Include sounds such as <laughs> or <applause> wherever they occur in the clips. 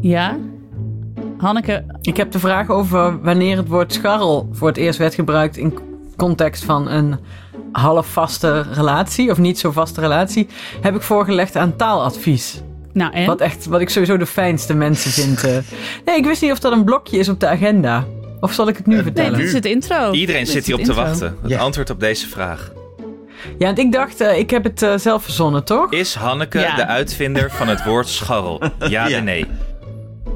Ja? Hanneke, Ik heb de vraag over wanneer het woord scharrel voor het eerst werd gebruikt in context van een halfvaste relatie of niet zo vaste relatie, heb ik voorgelegd aan taaladvies. nou en? Wat, echt, wat ik sowieso de fijnste mensen vind. eh. Nee, ik wist niet of dat een blokje is op de agenda. Of zal ik het nu Nee, vertellen? dit is het intro. Iedereen Dit zit hier op te intro. wachten. Het Ja. antwoord op deze vraag. Ja, want ik dacht, eh, ik heb het eh, zelf verzonnen, toch? Is Hanneke Ja. de uitvinder van het woord scharrel? Ja, <laughs> Ja. en nee.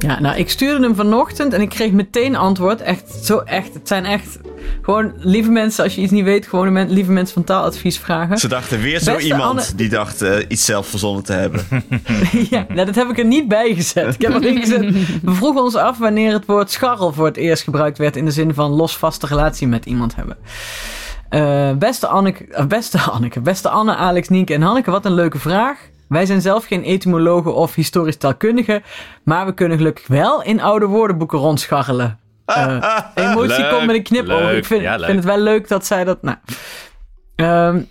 Ja, nou, ik stuurde hem vanochtend en ik kreeg meteen antwoord. Echt, zo echt. Het zijn echt gewoon lieve mensen, als je iets niet weet, gewoon men, lieve mensen van taaladvies vragen. Ze dachten weer zo Beste iemand Anne- die dacht eh, iets zelf verzonnen te hebben. <laughs> ja, nou, dat heb ik er niet bij gezet. Ik heb erin gezet. We vroegen ons af wanneer het woord scharrel voor het eerst gebruikt werd in de zin van losvaste relatie met iemand hebben. Eh, beste, Anneke, eh, beste Anneke, beste Anne, Alex, Nienke en Hanneke, wat een leuke vraag. Wij zijn zelf geen etymologen of historisch taalkundigen, maar we kunnen gelukkig wel in oude woordenboeken rondscharrelen. <laughs> Eh, emotie Leuk, komt met een knipoog. leuk, Ik vind, ja, het wel leuk dat zij dat. Nou. Ehm,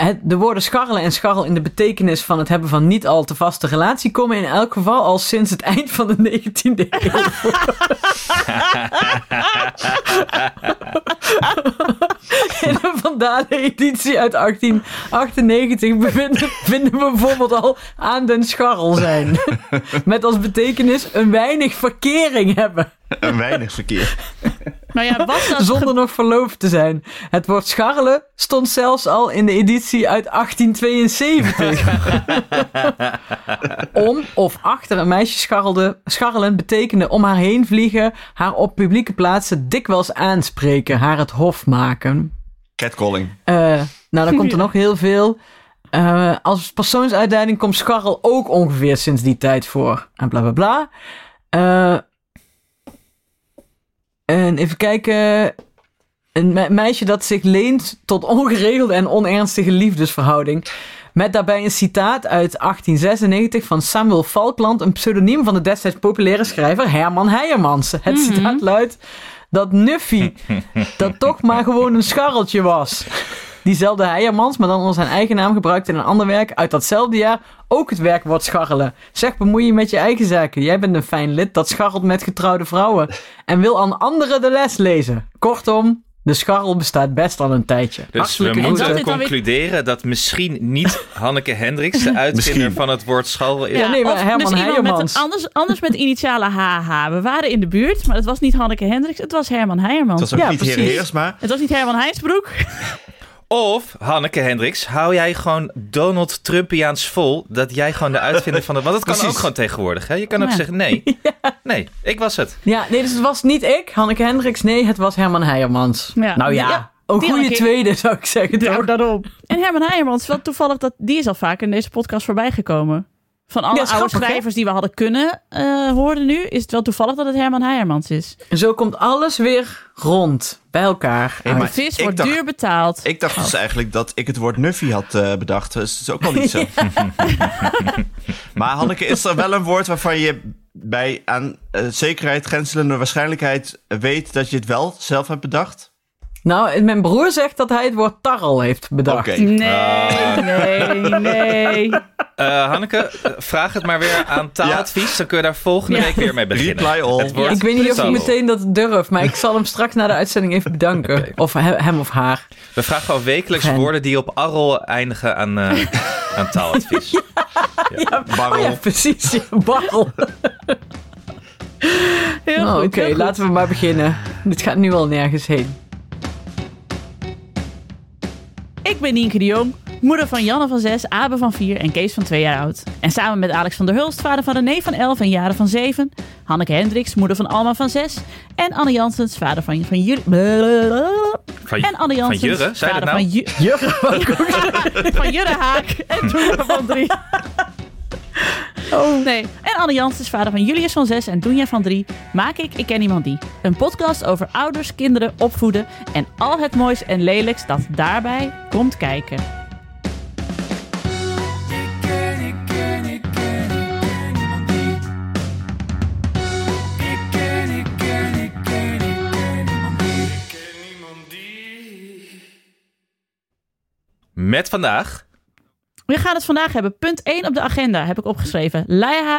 het, de woorden scharrelen en scharrel in de betekenis van het hebben van niet al te vaste relatie komen in elk geval al sinds het eind van de 19e eeuw. <laughs> In de Vandalen editie uit 1898 bevinden, vinden we bijvoorbeeld al aan den scharrel zijn. <laughs> Met als betekenis een weinig verkering hebben. Een weinig verkeer. <laughs> Maar ja, was dat... Zonder nog verloofd te zijn. Het woord scharrelen stond zelfs al in de editie uit 1872. <laughs> om of achter een meisje scharrelde, scharrelen betekende om haar heen vliegen, haar op publieke plaatsen dikwijls aanspreken, haar het hof maken. Catcalling. Eh, nou, dan komt er <laughs> nog heel veel. Eh, als persoonsuitduiding komt scharrel ook ongeveer sinds die tijd voor. En bla bla bla. Eh, en even kijken. Een me- meisje dat zich leent tot ongeregelde en onernstige liefdesverhouding. Met daarbij een citaat uit 1896 van Samuel Falkland, een pseudoniem van de destijds populaire schrijver Herman Heijermans. Het citaat luidt dat Nuffy dat toch maar gewoon een scharreltje was. Diezelfde Heijermans, maar dan onder zijn eigen naam gebruikte in een ander werk uit datzelfde jaar ook het werkwoord scharrelen. Zeg, bemoei je met je eigen zaken. Jij bent een fijn lid dat scharrelt met getrouwde vrouwen en wil aan anderen de les lezen. Kortom, de scharrel bestaat best al een tijdje. Dus Hartelijke we moeten concluderen dat misschien niet Hanneke Hendricks de <laughs> uitvinder van het woord scharrel is. Ja, nee, maar of Herman dus met Heijermans. een, anders, anders met initialen HH. We waren in de buurt, maar het was niet Hanneke Hendricks, het was Herman Heijermans. Het was ook Ja, niet Heer precies. Heersma. Het was niet Herman Heinsbroek. <laughs> Of, Hanneke Hendricks, hou jij gewoon Donald Trumpiaans vol dat jij gewoon de uitvinder van het... Want dat kan Precies. ook gewoon tegenwoordig, hè? Je kan ook Ja. zeggen, nee, <laughs> nee, ik was het. Ja, nee, dus het was niet ik, Hanneke Hendricks. Nee, het was Herman Heijermans. Ja. Nou ja, Ja, een die goede tweede zou ik zeggen. toch? daarom. En Herman Heijermans, wel toevallig dat die is al vaak in deze podcast voorbij gekomen. Van alle Ja, oude schrijvers die we hadden kunnen eh, horen nu, is het wel toevallig dat het Herman Heijermans is. En zo komt alles weer rond bij elkaar. Hey, De vis wordt dacht- duur betaald. Ik dacht dus eigenlijk dat ik het woord Nuffy had eh, bedacht. Dus dat is ook al niet zo. <laughs> <laughs> maar Hanneke, is er wel een woord waarvan je bij aan eh, zekerheid grenzelende waarschijnlijkheid weet dat je het wel zelf hebt bedacht? Nou, mijn broer zegt dat hij het woord tarrel heeft bedacht. Oké. Nee, nee, nee. Eh, Hanneke, vraag het maar weer aan taaladvies. Dan kun je daar volgende Ja. week weer mee beginnen. Reply all. Het woord Ik weet niet of ik meteen dat durf, maar ik zal hem straks na de uitzending even bedanken. Of he- hem of haar. We vragen gewoon wekelijks woorden die op arrel eindigen aan, eh, aan taaladvies. <laughs> Barrel. Oh ja, precies. Ja, barrel. Heel Nou, goed. Oké, laten we maar beginnen. Dit gaat nu al nergens heen. Ik ben Nienke de Jong, moeder van Janne van 6, Abe van 4 en Kees van 2 jaar oud. En samen met Alex van der Hulst, vader van René van 11 en Jaren van 7. Hanneke Hendricks, moeder van Alma van 6. En Anne Janssens, vader van, van Jullie. Van, En Anne van Janssens, Jurre, zei je vader dat nou? van, Ju- Jurre, <laughs> van Jurre Haak en Doenja van 3. Oh. Nee. En Anne Janssens, vader van Julius van 6 en Doenja van 3, maak ik Ik Ken Iemand Die. Een podcast over ouders, kinderen, opvoeden en al het moois en lelijks dat daarbij komt kijken. Met vandaag We gaan het vandaag hebben. Punt 1 op de agenda heb ik opgeschreven.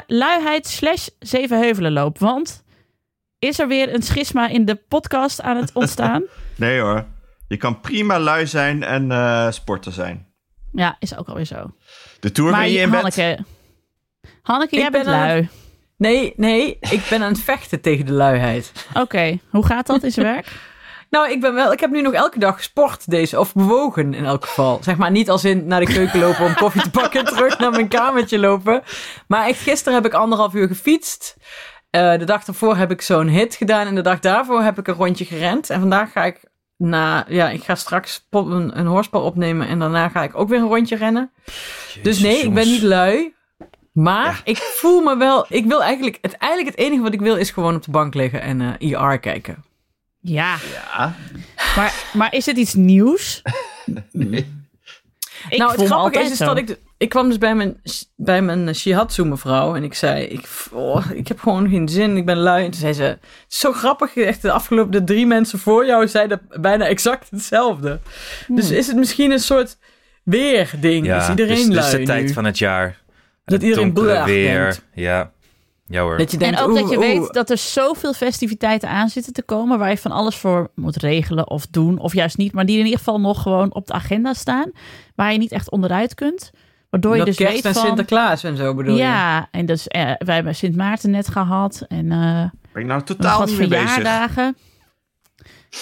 Luiheid slash zevenheuvelenloop. Want is er weer een schisma in de podcast aan het ontstaan? <laughs> Nee hoor. Je kan prima lui zijn en eh, sporter zijn. ja, is ook alweer zo. De Tour Maar ben je in bed. Hanneke, Hanneke, Ik jij bent ben aan lui. Nee, nee, ik ben aan het vechten tegen de luiheid. Oké, hoe gaat dat in zijn <laughs> werk? Nou, ik ben wel. Ik heb nu nog elke dag gesport deze, of bewogen in elk geval. Zeg maar niet als in naar de keuken lopen om koffie te pakken en terug naar mijn kamertje lopen. Maar echt gisteren heb ik anderhalf uur gefietst. Eh, de dag daarvoor heb ik zo'n hit gedaan en de dag daarvoor heb ik een rondje gerend. En vandaag ga ik na, ja, ik ga straks een, een hoorspel opnemen en daarna ga ik ook weer een rondje rennen. dus nee, ik ben niet lui. Maar ik voel me wel, ik wil eigenlijk, het, eigenlijk het enige wat ik wil is gewoon op de bank liggen en eh IR kijken. Ja, Ja. maar, maar is het iets nieuws? <laughs> Ik nou, het grappige is, dat ik... Ik kwam dus bij mijn, bij mijn shihatsu mevrouw en ik zei... Ik, oh, ik heb gewoon geen zin, ik ben lui. En toen zei ze... Het is zo grappig, echt de afgelopen de drie mensen voor jou zeiden bijna exact hetzelfde. Dus is het misschien een soort weerding? Ja, is iedereen dus, dus lui de tijd van het jaar. Dat Het iedereen blaag weer. denkt. Ja. Ja hoor. Dat je denkt, en ook dat je weet dat er zoveel festiviteiten aan zitten te komen... waar je van alles voor moet regelen of doen, of juist niet... maar die in ieder geval nog gewoon op de agenda staan... waar je niet echt onderuit kunt. Waardoor je Dat dus kerst weet en van... Sinterklaas en zo bedoel je? ja, en dus eh, wij hebben Sint Maarten net gehad en eh Ben ik nou totaal wat niet mee bezig. verjaardagen.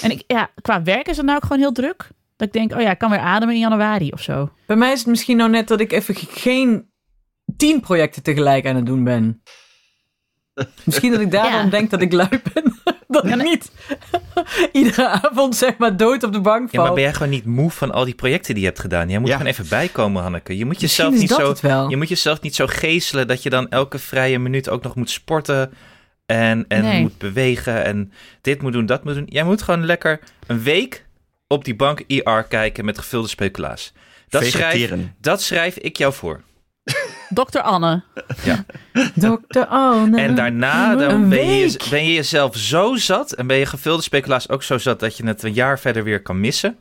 En ik, ja, qua werk is het nou ook gewoon heel druk. Dat ik denk, oh ja, ik kan weer ademen in januari of zo. Bij mij is het misschien nou net dat ik even ge- geen tien projecten tegelijk aan het doen ben. Misschien dat ik daarom Ja. denk dat ik lui ben. <laughs> dat ik niet <laughs> iedere avond zeg maar dood op de bank Ja, val. maar ben jij gewoon niet moe van al die projecten die je hebt gedaan? Jij moet Ja. gewoon even bijkomen, Hanneke. Je moet Misschien jezelf niet zo... Je moet jezelf niet zo geeselen dat je dan elke vrije minuut ook nog moet sporten en, en Nee. moet bewegen en dit moet doen, dat moet doen. Jij moet gewoon lekker een week op die bank IR kijken met gevulde speculaas. Dat schrijf, dat schrijf ik jou voor. Dokter Anne. Dokter Anne. En daarna dan ben, je, ben je jezelf zo zat en ben je gevulde speculaas ook zo zat dat je het een jaar verder weer kan missen.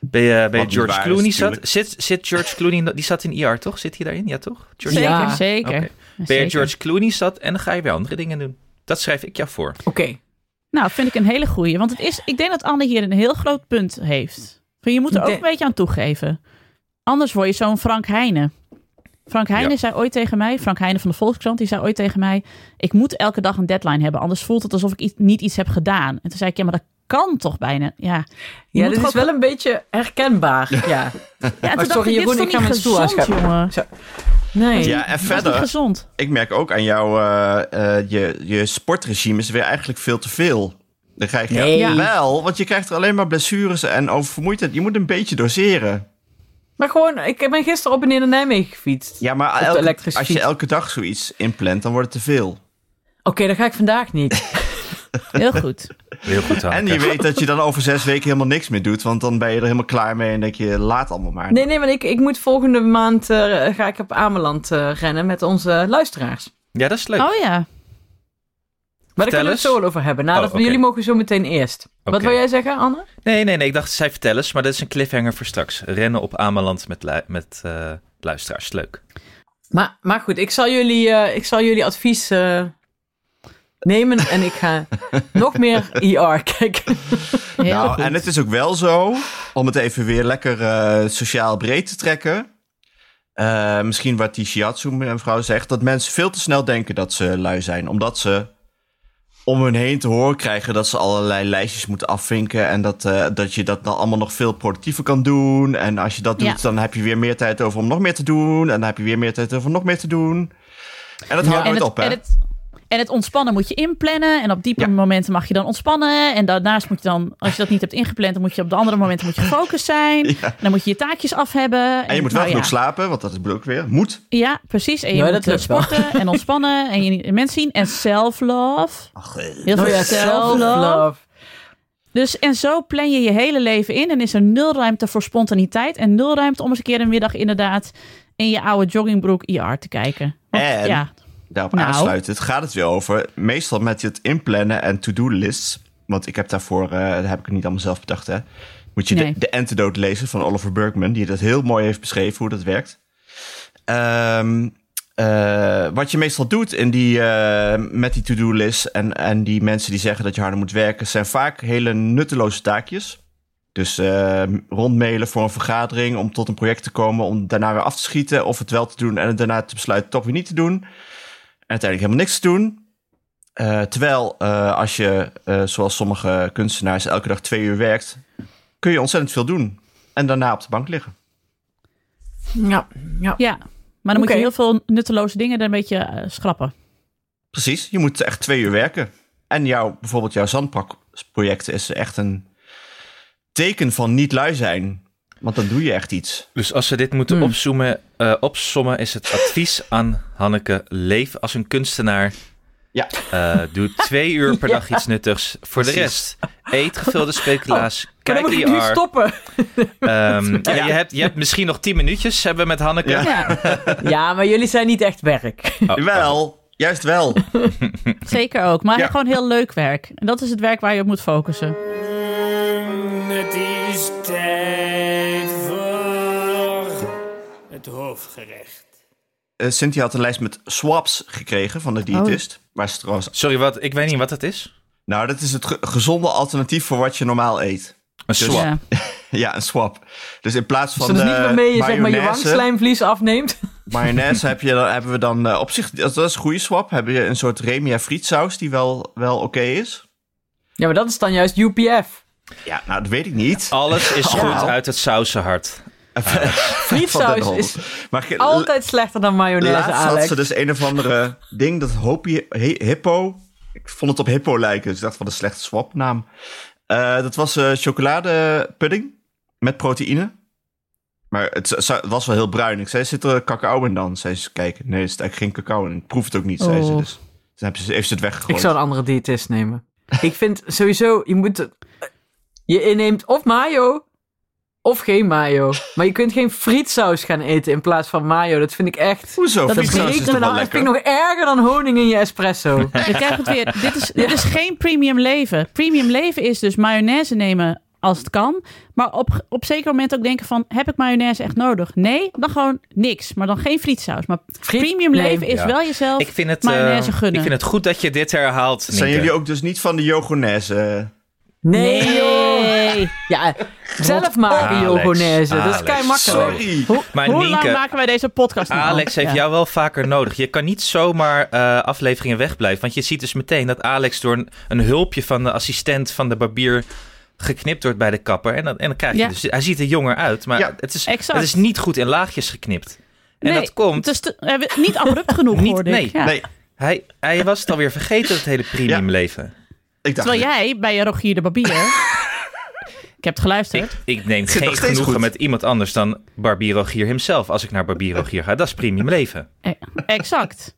Ben je, ben George is Clooney zat? Zit, zit George Clooney, die zat in IR toch? Zit hij daarin? Ja toch? George Zeker, Ja. zeker. Ben je. George Clooney zat en dan ga je weer andere dingen doen. Dat schrijf ik jou voor. Oké. Nou, vind ik een hele goeie. Want het is, ik denk dat Anne hier een heel groot punt heeft. Van, je moet er ook een beetje aan toegeven. Anders word je zo'n Frank Heijnen. Frank Heijnen Ja. zei ooit tegen mij, Frank Heijnen van de Volkskrant, die zei ooit tegen mij: Ik moet elke dag een deadline hebben, anders voelt het alsof ik iets, niet iets heb gedaan. En toen zei ik: Ja, maar dat kan toch bijna? Ja, Ja, dit is wel een beetje herkenbaar. <laughs> Ja. dacht sorry, ik, Jeroen, ik ga niet mijn stoel gezond, aanschuiven. jongen? Nee. Ja, en Dat verder, gezond. ik merk ook aan jou, eh, eh, je, je sportregime is weer eigenlijk veel te veel. Dan krijg je Nee. Wel, want je krijgt er alleen maar blessures en oververmoeidheid. Je moet een beetje doseren. Maar gewoon, ik ben gisteren op en neer naar Nijmegen gefietst. Ja, maar elke- als je elke dag zoiets inplant, dan wordt het te veel. Oké, dat ga ik vandaag niet. <laughs> Heel goed. Heel goed, En je weet dat je dan over zes weken helemaal niks meer doet, want dan ben je er helemaal klaar mee en denk je, laat allemaal maar. Nee, nee, maar ik, ik moet volgende maand eh, ga ik op Ameland eh, rennen met onze luisteraars. Ja, dat is leuk. Oh ja. Maar daar kunnen we het zo wel over hebben. Nou, Oh, jullie mogen zo meteen eerst. Wat wil jij zeggen, Anne? Nee, nee, nee. Ik dacht, zij vertel eens, maar dat is een cliffhanger voor straks. Rennen op Ameland met, lu- met eh, luisteraars. Leuk. Maar, maar goed, ik zal jullie, eh, ik zal jullie advies eh, nemen en ik ga <laughs> nog meer IR kijken. Heel nou, goed. en het is ook wel zo, om het even weer lekker eh, sociaal breed te trekken. eh, misschien wat die shiatsu mevrouw zegt, dat mensen veel te snel denken dat ze lui zijn. Omdat ze om hun heen te horen krijgen dat ze allerlei lijstjes moeten afvinken. En dat, eh, dat je dat dan allemaal nog veel productiever kan doen. En als je dat doet, Ja. dan heb je weer meer tijd over om nog meer te doen. En dan heb je weer meer tijd over om nog meer te doen. En dat houdt nooit het, op, hè? en, het, en het ontspannen moet je inplannen. En op diepe Ja. momenten mag je dan ontspannen. En daarnaast moet je dan, als je dat niet hebt ingepland, dan moet je op de andere momenten moet je <laughs> gefocust zijn. Ja. En dan moet je je taakjes af hebben. En je moet wel nou genoeg ja. slapen, want dat is ook weer. Moet. Ja, precies. En je moet dat eh, wel. sporten <laughs> en ontspannen. En je mensen zien. En self-love. Heel veel Oh ja, self-love. self-love. Dus en zo plan je je hele leven in. En is er nul ruimte voor spontaniteit. En nul ruimte om eens een keer een middag inderdaad in je oude joggingbroek IR te kijken. Want, En- ja, Daarop Nou. aansluitend gaat het weer over. Meestal met het inplannen en to-do lists. Want ik heb daarvoor, eh dat heb ik niet allemaal zelf bedacht, hè. Moet je Nee. de, de Antidote lezen van Oliver Burkeman, die dat heel mooi heeft beschreven hoe dat werkt. Ehm, eh, wat je meestal doet in die, eh, met die to-do-list en, en die mensen die zeggen dat je harder moet werken, zijn vaak hele nutteloze taakjes. Dus eh, rondmailen voor een vergadering om tot een project te komen, om daarna weer af te schieten of het wel te doen en het daarna te besluiten toch weer niet te doen. En uiteindelijk helemaal niks te doen. Eh, terwijl eh, als je, eh, zoals sommige kunstenaars, elke dag twee uur werkt, kun je ontzettend veel doen. En daarna op de bank liggen. Ja, ja. Ja, maar dan moet je heel veel nutteloze dingen er een beetje schrappen. Precies, je moet echt twee uur werken. En jouw, bijvoorbeeld jouw zandproject is echt een teken van niet lui zijn. Want dan doe je echt iets. Dus als we dit moeten Hmm. opzoomen, eh, opsommen, is het advies aan Hanneke: leef als een kunstenaar. Ja. Eh, doe twee uur per <laughs> Ja. dag iets nuttigs. Voor de rest, eet gevulde speculaas. Maar dan kijk moet ik nu IR. stoppen. <laughs> Ehm, ja, je, hebt, je hebt misschien nog tien minuutjes, hebben we met Hanneke. Ja. Ja, maar jullie zijn niet echt werk. Oh, <laughs> Wel, juist wel. zeker ook. Maar Ja. gewoon heel leuk werk. En dat is het werk waar je op moet focussen. Het is tijd voor het hoofdgerecht. Eh, Cynthia had een lijst met swaps gekregen van de diëtist. Waar ze trouwens... Sorry, wat, ik weet niet wat het is. Nou, dat is het ge- gezonde alternatief voor wat je normaal eet. Een swap. Ja. <laughs> Ja, een swap. Dus in plaats Dus van dat is niet de waarmee je zeg maar je wangslijmvlies afneemt. <laughs> Mayonaise heb je, dan, hebben we dan eh, op zich, dat is een goede swap. Heb je een soort Remia frietsaus die wel, wel oké is. Ja, maar dat is dan juist UPF. Ja, nou dat weet ik niet. Alles is goed uit het sausenhart. <laughs> Den Frietsaus is Maar altijd slechter dan mayonaise, laatst had Alex. ze dus een of andere ding, dat Hopi, hi- Hippo. Ik vond het op Hippo lijken, dus ik dacht van een slechte swapnaam. Eh dat was eh chocoladepudding met proteïne. Maar het, was wel heel bruin. Ik zei, zit er cacao in dan? Zei ze, kijk, nee, er zit eigenlijk geen cacao in. Ik proef het ook niet, zei ze. Oh. Dus heb ze, heeft ze het weggegooid. Ik zou een andere diëtist nemen. Ik vind sowieso, je moet... Je inneemt of mayo of geen mayo. Maar je kunt geen frietsaus gaan eten in plaats van mayo. Dat vind ik echt... Hoezo? Dat Frietsaus is me toch wel dan, dat lekker? vind ik nog erger dan honing in je espresso. <laughs> Je krijgt het weer. Dit is, dit is geen premium leven. Premium leven is dus mayonaise nemen als het kan. Maar op, op zeker moment ook denken van... heb ik mayonaise echt nodig? Nee, dan gewoon niks. Maar dan geen frietsaus. Maar Friet- premium nee. leven is Ja. wel jezelf Ik vind, het, eh, mayonaise gunnen. ik vind het goed dat je dit herhaalt. Zijn Nienke. jullie ook dus niet van de yogonaise? Nee, joh. Ja, zelf maken Alex. Dat is kei makkelijk. Sorry. Hoe, Maar hoe Nienke, lang maken wij deze podcast al? Alex heeft Ja. jou wel vaker nodig. Je kan niet zomaar eh, afleveringen wegblijven. Want je ziet dus meteen dat Alex door een, een hulpje van de assistent van de barbier geknipt wordt bij de kapper. En dan, en dan krijg je Ja. dus... Hij ziet er jonger uit, maar Ja, het, is, exact. het is niet goed in laagjes geknipt. En Nee, dat komt... Het is te- eh, niet abrupt genoeg, Niet- hoorde ik. nee, Ja. Nee, Hij, hij was het alweer vergeten, het hele premium Ja. leven. Ik dacht... Terwijl jij bij Rogier de Barbier... <laughs> ik heb het geluisterd. Ik, ik neem geen genoegen goed. met iemand anders dan Barbier Rogier himself. Als ik naar Barbier Rogier ga, dat is premium leven. Eh, Exact.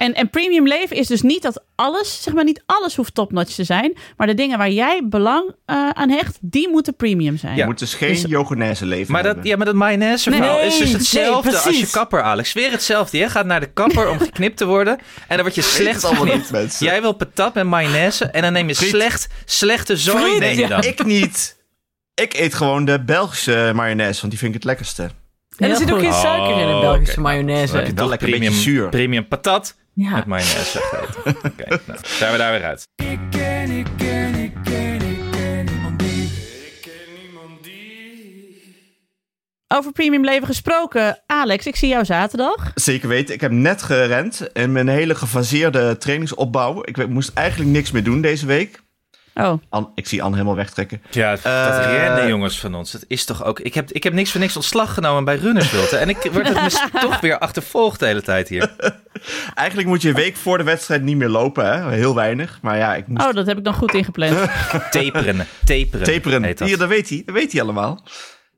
En, en premium leven is dus niet dat alles, zeg maar niet alles hoeft topnotch te zijn. Maar de dingen waar jij belang eh, aan hecht, die moeten premium zijn. Je moet dus geen Dus- yogonaise leven Maar dat, hebben. ja, maar dat mayonaise verhaal Nee, is dus nee, hetzelfde als je kapper, Alex. Weer hetzelfde. Je gaat naar de kapper om geknipt te worden. En dan word je slecht geknipt. niet, mensen. Jij wil patat met mayonaise. En dan neem je Friet. slecht, slechte zooi. Je ja. Ik niet. Ik eet gewoon de Belgische mayonaise, want die vind ik het lekkerste. En er zit ook geen suiker in een Oh, Belgische oké. mayonaise. Dan heb je Wel toch lekker een premium, beetje zuur. premium patat Ja. met mayonaise gegeten. <laughs> Oké, nou, zijn we daar weer uit. Ik ken, ik ken, ik ken, ik ken niemand die. Ik ken niemand die. Over premium leven gesproken, Alex, ik zie jou zaterdag. Zeker weten. Ik heb net gerend in mijn hele gefaseerde trainingsopbouw. Ik moest eigenlijk niks meer doen deze week. Oh, An, ik zie Anne helemaal wegtrekken. Ja, dat Eh, rennen jongens van ons. Dat is toch ook... Ik heb, ik heb niks voor niks ontslag genomen bij Runnerswilte. En ik word het <laughs> toch weer achtervolgd de hele tijd hier. Eigenlijk moet je een week voor de wedstrijd niet meer lopen, hè? Heel weinig. Maar ja, ik moest oh dat heb ik dan goed ingepland. <laughs> Taperen. Taperen. taperen. dat. Hier, dat weet hij. Dat weet hij allemaal.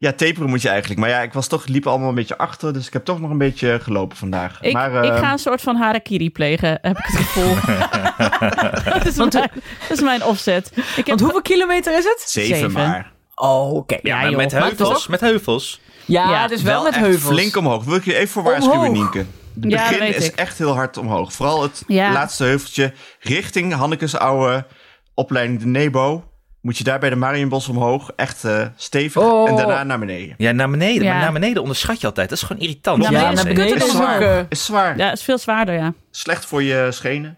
Ja, taperen moet je eigenlijk. Maar ja, ik was toch, liep allemaal een beetje achter. Dus ik heb toch nog een beetje gelopen vandaag. Ik, maar, ik ga een soort van harakiri plegen, heb ik het gevoel. <laughs> dat, is mijn, dat is mijn offset. Ik heb, Want hoeveel kilometer is het? Zeven, zeven. maar. Oh, oké. Ja, Ja, maar joh. met heuvels. Met heuvels. Ja, Ja, het is wel, met heuvels. flink omhoog. Wil ik je even voor waarschuwen. Nienke. Het Ja, begin is ik. echt heel hard omhoog. Vooral het Ja. laatste heuveltje richting Hannekes oude opleiding de Nebo. Moet je daar bij de Marienbos omhoog echt eh, stevig Oh. en daarna naar beneden. Ja, naar beneden. Ja. Maar naar beneden onderschat je altijd. Dat is gewoon irritant. Naar Ja, beneden naar is beneden is Is zwaar. Ja, is veel zwaarder, ja. Slecht voor je schenen.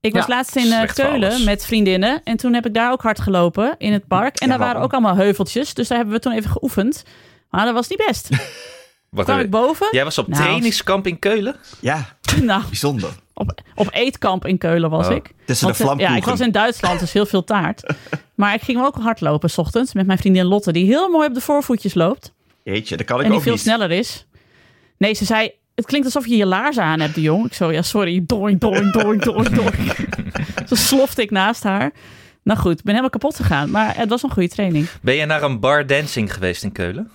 Ik was Ja, laatst in eh, Keulen met vriendinnen. En toen heb ik daar ook hard gelopen in het park. En Ja, daar waren waarom? ook allemaal heuveltjes. Dus daar hebben we toen even geoefend. Maar dat was niet best. <laughs> Wat kwam ik boven. Jij was op Nou. trainingskamp in Keulen? Ja, <laughs> Nou, bijzonder. Op, op eetkamp in Keulen was Oh. ik. Tussen de Want, ja, ik was in Duitsland, dus heel veel taart. <laughs> Maar ik ging ook hardlopen s ochtends met mijn vriendin Lotte, die heel mooi op de voorvoetjes loopt. Jeetje, dat kan ik en die ook veel niet. sneller is. Nee, ze zei, het klinkt alsof je je laarzen aan hebt, de jong. Ik zo, ja, sorry. Doink, doink, doink, doink, doink. <laughs> Zo slofte ik naast haar. Nou goed, ik ben helemaal kapot gegaan. Maar het was een goede training. Ben je naar een bar dancing geweest in Keulen?